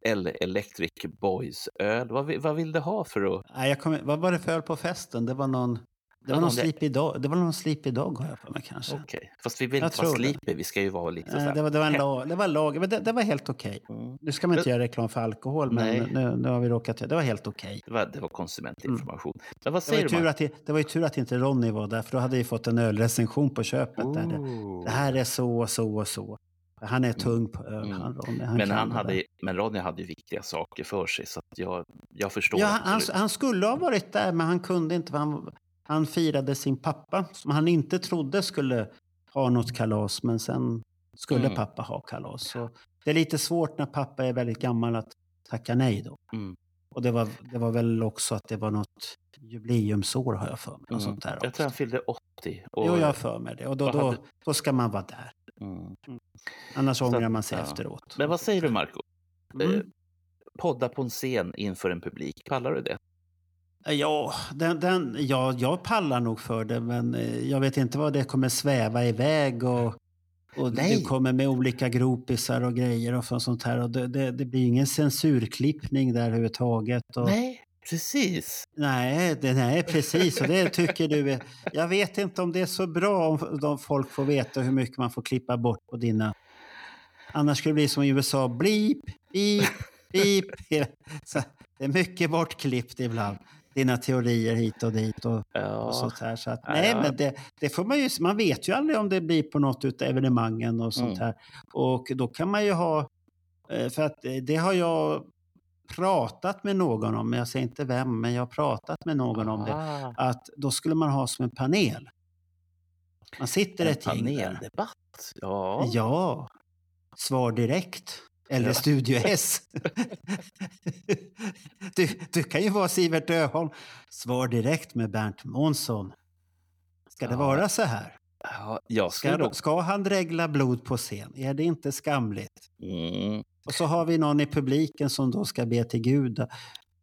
El Electric Boys-öl? Vad, vill- vad vill du ha för att... Nej, jag kommer, vad var det för öl på festen? Det var någon... Det var någon det- slipig dag. Det var någon slipig dag har jag för mig kanske. Okej, fast vi vill inte vara det. sleepy, vi ska ju vara lite så här... det, var, det, var en lag, det var lag, men det, det var helt okej. Mm. Nu ska man inte göra reklam för alkohol, men Nej. nu, nu har vi råkat... Det var helt okej. Det var, det var konsumentinformation. Men vad Det var, säger ju du, tur Marco? att, det det var ju tur att inte Ronny var där, för då hade vi fått en ölrecension på köpet. Där det, det här är så så och så. Han är tung på öl, Mm. han Ronny. Han men, han det hade, men Ronny hade ju viktiga saker för sig, så jag, jag förstår Ja, han, han skulle ha varit där, men han kunde inte. Han, han firade sin pappa, som han inte trodde skulle ha något kalas, men sen skulle Mm. pappa ha kalas. Så det är lite svårt när pappa är väldigt gammal att tacka nej då. Mm. Och det var, det var väl också att det var något jubileumsår har jag för mig. Mm. sånt där Jag tror han fyllde 80. Och, Jo, jag har för mig det. Och då, då, hade- då ska man vara där. mm. Annars Så att- ångrar man sig ja. efteråt. Men vad säger du, Marco? Mm. Eh, podda på en scen inför en publik, pallar du det? Ja, den, den, ja, jag pallar nog för det, men eh, jag vet inte vad det kommer sväva iväg. Och, och Nej. det kommer med olika gropisar och grejer och så- sånt här. Och det, det, det blir ingen censurklippning där överhuvudtaget. Och, Nej, precis. Nej, det, nej, precis. Och det tycker du är... Jag vet inte om det är så bra om de folk får veta hur mycket man får klippa bort på dina... Annars skulle det bli som i USA. Blip, beep, beep. Så det är mycket bortklippt ibland. Dina teorier hit och dit och, Ja, och sånt här. Så att, nej, ja. men det, det får man ju... Man vet ju aldrig om det blir på något utav evenemangen och sånt Mm. här. Och då kan man ju ha... eh, För att eh, det har jag pratat med någon om, men jag säger inte vem, men jag har pratat med någon om det Ah, att då skulle man ha som en panel. Man sitter en ett gäng paneldebatt. Ja. Ja. Svar direkt. Eller Ja. Studio S. du, du kan ju vara Sivert Öholm. Svar direkt med Bernt Månsson. Ska det Ja. vara så här? ja jag skulle Ska, nog... ska han dregla blod på scen? Är det inte skamligt? Mm. Och så har vi någon i publiken som då ska be till Gud.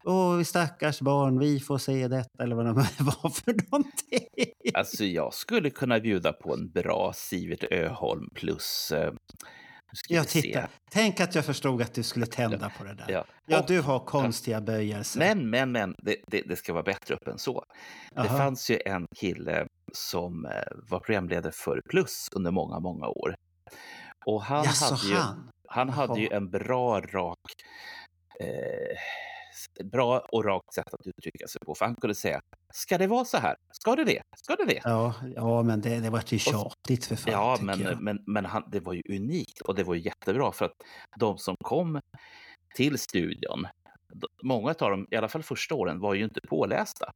Åh, vi stackars barn, vi får se detta eller vad det var för någonting. Alltså jag skulle kunna bjuda på en bra Sivert Öholm plus... Eh, nu ska Ja, vi se. titta. Tänk att jag förstod att du skulle tända på det där. Ja, Ja. Du har konstiga böjelser. Men, men, men, det, det, det ska vara bättre upp än så. Det Jaha. fanns ju en kille som eh, var programledare för Plus under många, många år. Och han Jaså, hade ju, han? han hade ju en bra, rak, eh, bra och rakt sätt att uttrycka sig på. För han kunde säga, ska det vara så här? Ska det det? Ska det det? Ja, ja, men det, det vart ju tjatigt för fan. Ja, men, jag. men, men han, det var ju unikt och det var ju jättebra för att de som kom till studion, många av dem, i alla fall första åren, var ju inte pålästa.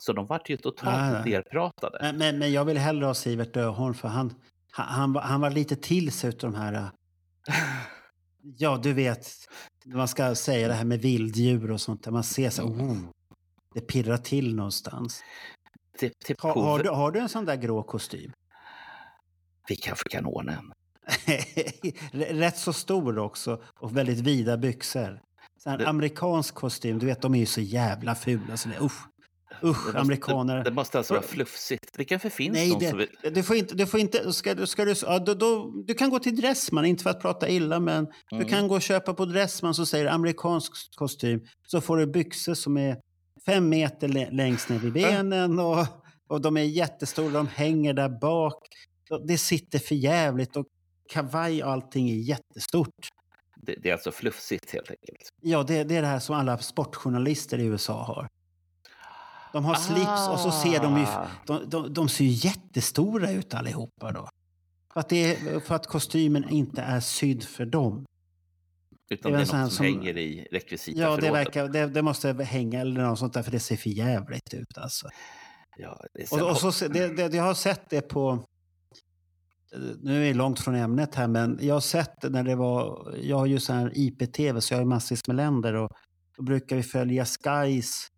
Så de vart ju totalt nerpratade. Men, men, men jag vill hellre ha Sivert Öholm för han, han, han, var- han var lite till sig utav de här... Ja, du vet, man ska säga det här med vilddjur och sånt där. Man ser så Mm. oh, det pirrar till någonstans. Till, till Har, prov- har, du, har du en sån där grå kostym? Vi kanske kan ordna en. Rätt så stor också och väldigt vida byxor. Så Det- amerikansk kostym, du vet de är ju så jävla fula. Så det, usch, Det usch måste- amerikaner. Det måste alltså vara fluffsigt. Det kanske finns Nej, någon det- som vill... Du får inte, du får inte, ska, ska du, ja, då, då, du kan gå till Dressman, inte för att prata illa, men Mm. du kan gå och köpa på Dressman så säger det amerikansk kostym. Så får du byxor som är fem meter lä- längst ner vid benen och, och de är jättestora, de hänger där bak. Det sitter för jävligt och kavaj och allting är jättestort. Det, det är alltså fluffigt helt enkelt. Ja, det, det är det här som alla sportjournalister i USA har. De har slips och så ser de ju... Ah. De, de, de ser ju jättestora ut allihopa då. För att, är, för att kostymen inte är sydd för dem. Utan det är det är sån något som, som- hänger i rekvisita Ja, det, verkar, det, det måste hänga eller något sånt där för det ser för jävligt ut alltså. Ja, Och, och så, det, jag har sett det på... Nu är vi långt från ämnet här, men jag har sett när det var... Jag har ju så här IPTV, så jag har massvis med länder och då brukar vi följa Skys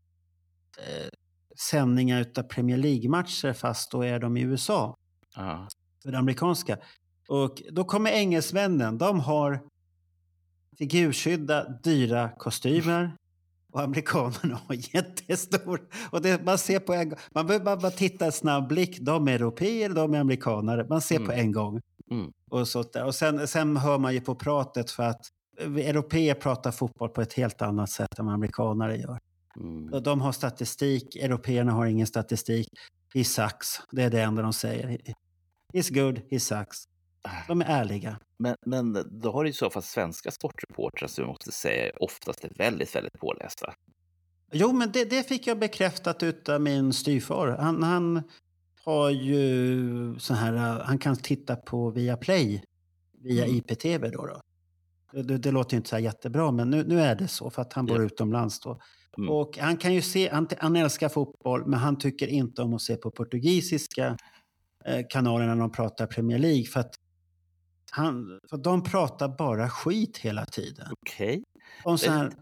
eh, sändningar utav Premier League-matcher fast då är de i USA. Ja. för det amerikanska. Och då kommer engelsmännen, de har figurskydda, dyra kostymer. Och amerikanerna har jättestor. Och det, man ser på en gång. Man behöver bara, bara titta en snabb blick. De är europeer, de är amerikanare. Man ser på Mm. en gång. Mm. Och, där. och sen, sen hör man ju på pratet för att vi europeer pratar fotboll på ett helt annat sätt än vad amerikanare gör. Mm. De har statistik, européerna har ingen statistik. He sucks, det är det enda de säger. He's good, he sucks. De är ärliga. Men, men då har du i så fall svenska sportreportrar som jag måste säga oftast är väldigt, väldigt pålästa. Jo, men det, det fick jag bekräftat utav min styvfar. Han, han har ju så här, han kan titta på via Play, via Mm. IPTV då. då. Det, det låter ju inte så jättebra, men nu, nu är det så för att han bor Ja. utomlands då. Mm. Och han kan ju se, han, han älskar fotboll, men han tycker inte om att se på portugisiska eh, kanaler när de pratar Premier League. För att, han, för de pratar bara skit hela tiden. Okej. Om så här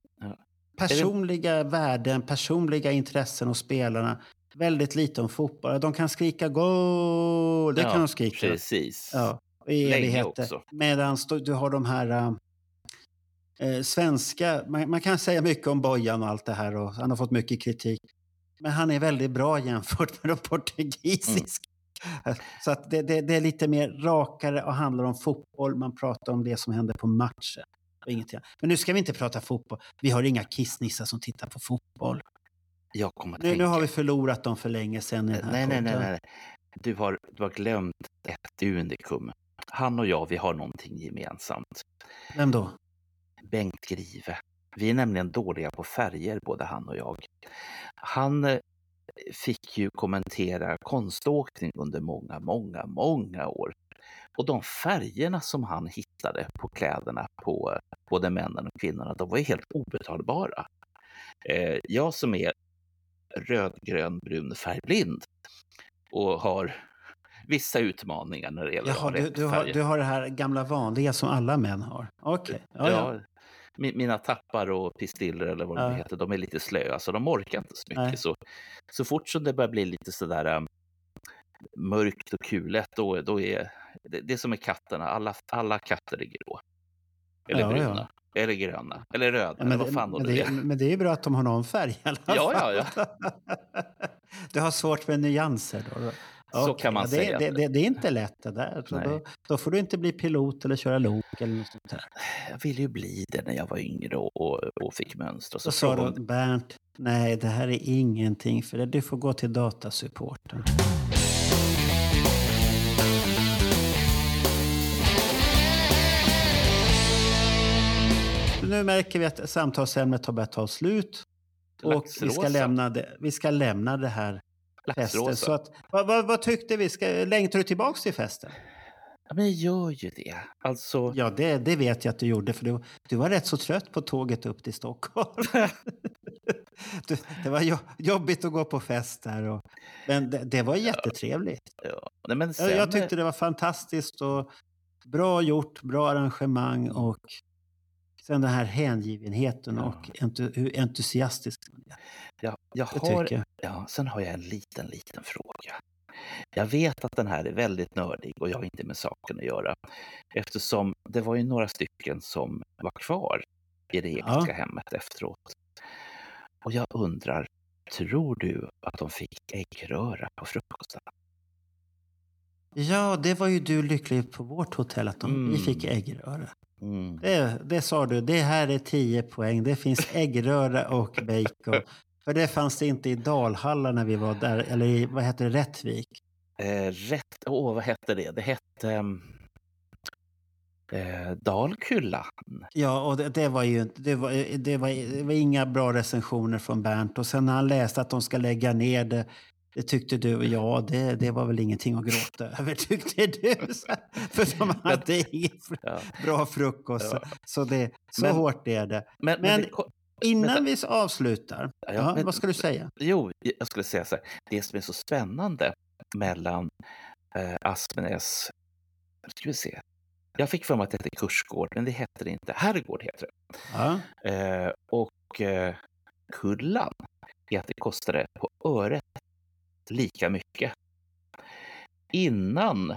personliga värden, personliga intressen hos spelarna. Väldigt lite om fotboll. De kan skrika goal, det Ja, kan de skrika. Precis. Ja, i evigheter. Medan du har de här äh, eh, svenska, man, man kan säga mycket om Bojan och allt det här och han har fått mycket kritik. Men han är väldigt bra jämfört med de portugisiska. Så att det, det, det är lite mer rakare och handlar om fotboll. Man pratar om det som händer på matchen. Och ingenting. Men nu ska vi inte prata fotboll. Vi har inga kissnissar som tittar på fotboll. Jag kommer Nu, nu har vi förlorat dem för länge sedan nej, nej, nej, podden. nej. Du har, du har glömt ett unikum. Han och jag, vi har någonting gemensamt. Vem då? Bengt Grive. Vi är nämligen dåliga på färger, både han och jag. Han eh, fick ju kommentera konståkning under många, många, många år. Och de färgerna som han hittade på kläderna på eh, både männen och kvinnorna, de var helt obetalbara. Eh, jag som är röd, grön, brun färgblind och har vissa utmaningar när det gäller Jaha, ha du, du, har, du har det här gamla vanliga som alla män har. Okej. Ja, ja. Ja, mina tappar och pistiller eller vad Ja. de heter, de är lite slöa så de orkar inte så mycket. Nej. Så, så fort som det börjar bli lite sådär um, mörkt och kulet, då, då är det, det är som med katterna, alla, alla katter är grå. Eller Ja, ja. bruna, eller gröna, eller röda, Ja, eller men, vad det, fan men, det är. men det är ju bra att de har någon färg i alla Ja, fall. ja, Du har svårt med nyanser då? Då. Så kan man ja, det, säga. Det, det, det är inte lätt det där. Så då, då får du inte bli pilot eller köra lok eller något sånt där. Jag ville ju bli det när jag var yngre och, och, fick mönstra. Så Så sa du, Bernt, nej det här är ingenting för det. Du får gå till datasupporten. Nu märker vi att samtalsämnet har börjat ta slut. Och vi ska, lämna det, vi ska lämna det här festen. Så att, vad, vad, vad tyckte vi? Ska, längtar du tillbaka till festen? Ja, men jag gör ju det. Alltså, Ja, det, det vet jag att du gjorde. För du, du var rätt så trött på tåget upp till Stockholm. du, det var jo, jobbigt att gå på fest där. Och, men det, det var jättetrevligt. ja. Nej, men Jag, sen, jag tyckte det var fantastiskt och bra gjort, bra arrangemang och sen den här hängivenheten Ja. och entu, hur entusiastisk man är. jag, jag har jag. Ja, sen har jag en liten, liten fråga. Jag vet att den här är väldigt nördig och jag har inte med saken att göra. Eftersom det var ju några stycken som var kvar i det Ja. Ekska hemmet efteråt. Och jag undrar, tror du att de fick äggröra på frukosten? Ja, det var ju du lycklig på vårt hotell att de, vi Mm. fick äggröra. Mm. Det, det sa du, det här är 10 poäng. Det finns äggröra och bacon. För det fanns det inte i Dalhalla när vi var där, eller i, vad heter det, Rättvik. Eh, rätt, åh vad hette det? Det hette ehm, eh, Dalkulla. Ja, och det, det var ju det var, det, var, det var inga bra recensioner från Bernt. Och sen när han läste att de ska lägga ner det, det tyckte du, ja, det, det var väl ingenting att gråta över, tyckte du. Så- För de hade ingen fr- Ja. bra frukost. Ja. Så, det, så Men- hårt är det. Men, Men- ko- Innan vi avslutar, Ja, ja, men- vad ska du säga? Jo, jag skulle säga så här. Det som är så spännande mellan eh, Aspenäs... Ska vi se. Jag fick för mig att det hette kursgård, men det hette det inte. Herrgård heter Ja. det. Eh, och eh, Kullan är att det kostade på öret lika mycket. Innan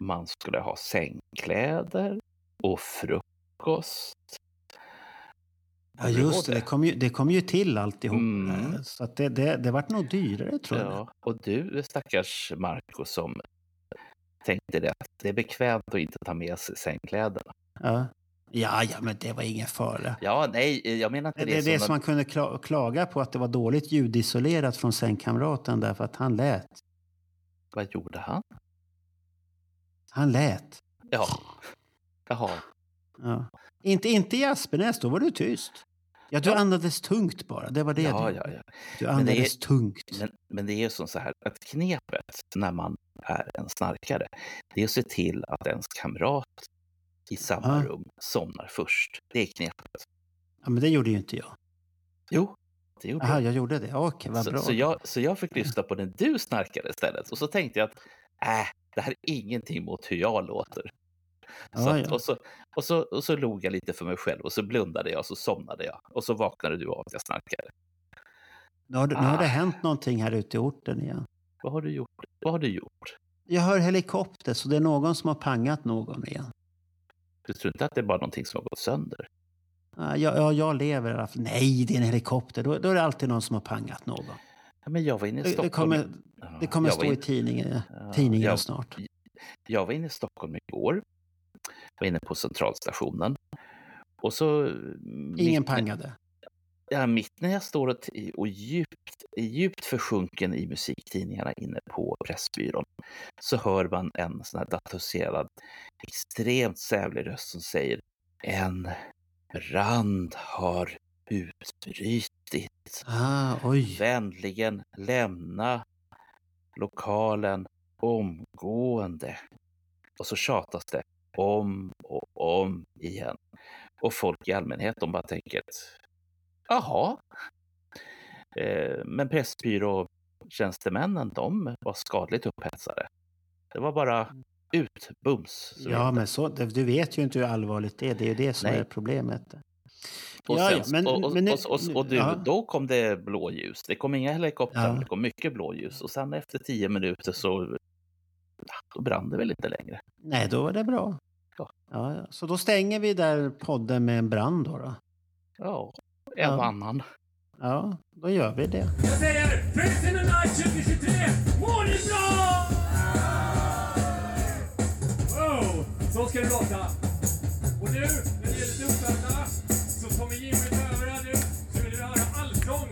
man skulle ha sängkläder och frukost. Ja, just det. Det kom ju, det kom ju till alltihop. Mm. Eh, Så att det, det, det vart nog dyrare, tror jag. Ja, och du stackars Marco som tänkte det att det är bekvämt att inte ta med sig sängkläderna. Ja. Ja, ja, men det var ingen fara. Ja, nej, jag menar inte Det det, är det som... som man kunde kla- klaga på, att det var dåligt ljudisolerat från sängkamraten därför att han lät. Vad gjorde han? Han lät. Ja. Jaha. Ja. Inte, inte i Aspenäs, då var du tyst. Ja, du Ja. andades tungt bara. Det var det Ja, du ja, ja. Du Men det är- andades tungt. Men, men det är ju som så här att knepet när man är en snarkare, det är att se till att ens kamrat i samma Ja. rum somnar först. Det är knepet. Ja, men det gjorde ju inte jag. Jo, det gjorde Jaha, jag. jag gjorde det. Okej, vad Så, bra. så, jag, så jag fick lyssna på när du snarkade istället. Och så tänkte jag att äh, det här är ingenting mot hur jag låter. Så Ja, att, ja. och, så, och, så, och så log jag lite för mig själv och så blundade jag och så somnade jag. Och så vaknade du av att jag snarkade. Nu har, det- nu har det Ah. hänt någonting här ute i orten igen. Vad har du gjort? Vad har du gjort? Jag hör helikopter, så det är någon som har pangat någon igen. Du tror inte att det är bara någonting som har gått sönder? Ja, jag, ja, jag lever i alla fall. Nej, det är en helikopter. Då, då är det alltid någon som har pangat någon. Ja, men jag var inne i Stockholm. det kommer, det kommer jag stå i in- tidningen, Ja, tidningarna jag- snart. Jag var inne i Stockholm igår. Var inne på centralstationen. Och så... Ingen mitt- pangade. Ja, mitt när jag står och, och djupt, djupt försjunken i musiktidningarna inne på Pressbyrån så hör man en sån här datoriserad, extremt sävlig röst som säger en brand har utbrutit. Ah, oj. Vänligen lämna lokalen omgående. Och så tjatas det om och om igen. Och folk i allmänhet, de bara tänker jaha. Eh, Men Pressbyråtjänstemännen, de var skadligt upphetsade. Det var bara ut, bums. Ja, men så, du vet ju inte hur allvarligt det är. Det är ju det som Nej. är problemet. Och, Ja, sen, ja, men- och, och, men nu- och, och, och du, ja. då kom det blåljus. Det kom inga helikoptrar, det kom mycket blåljus. Och sen efter tio minuter så då brann det väl inte längre. Nej, då var det bra. Ja. Så då stänger vi där podden med en brand då. då. Ja, en Ja. annan. Ja, då gör vi det. Jag säger Face in the Night 2023, mår ni bra? Wow, så ska det låta. Och nu, när det gäller dubbelna, så kommer Jimmy ta över här nu. Så vill vi höra allsång.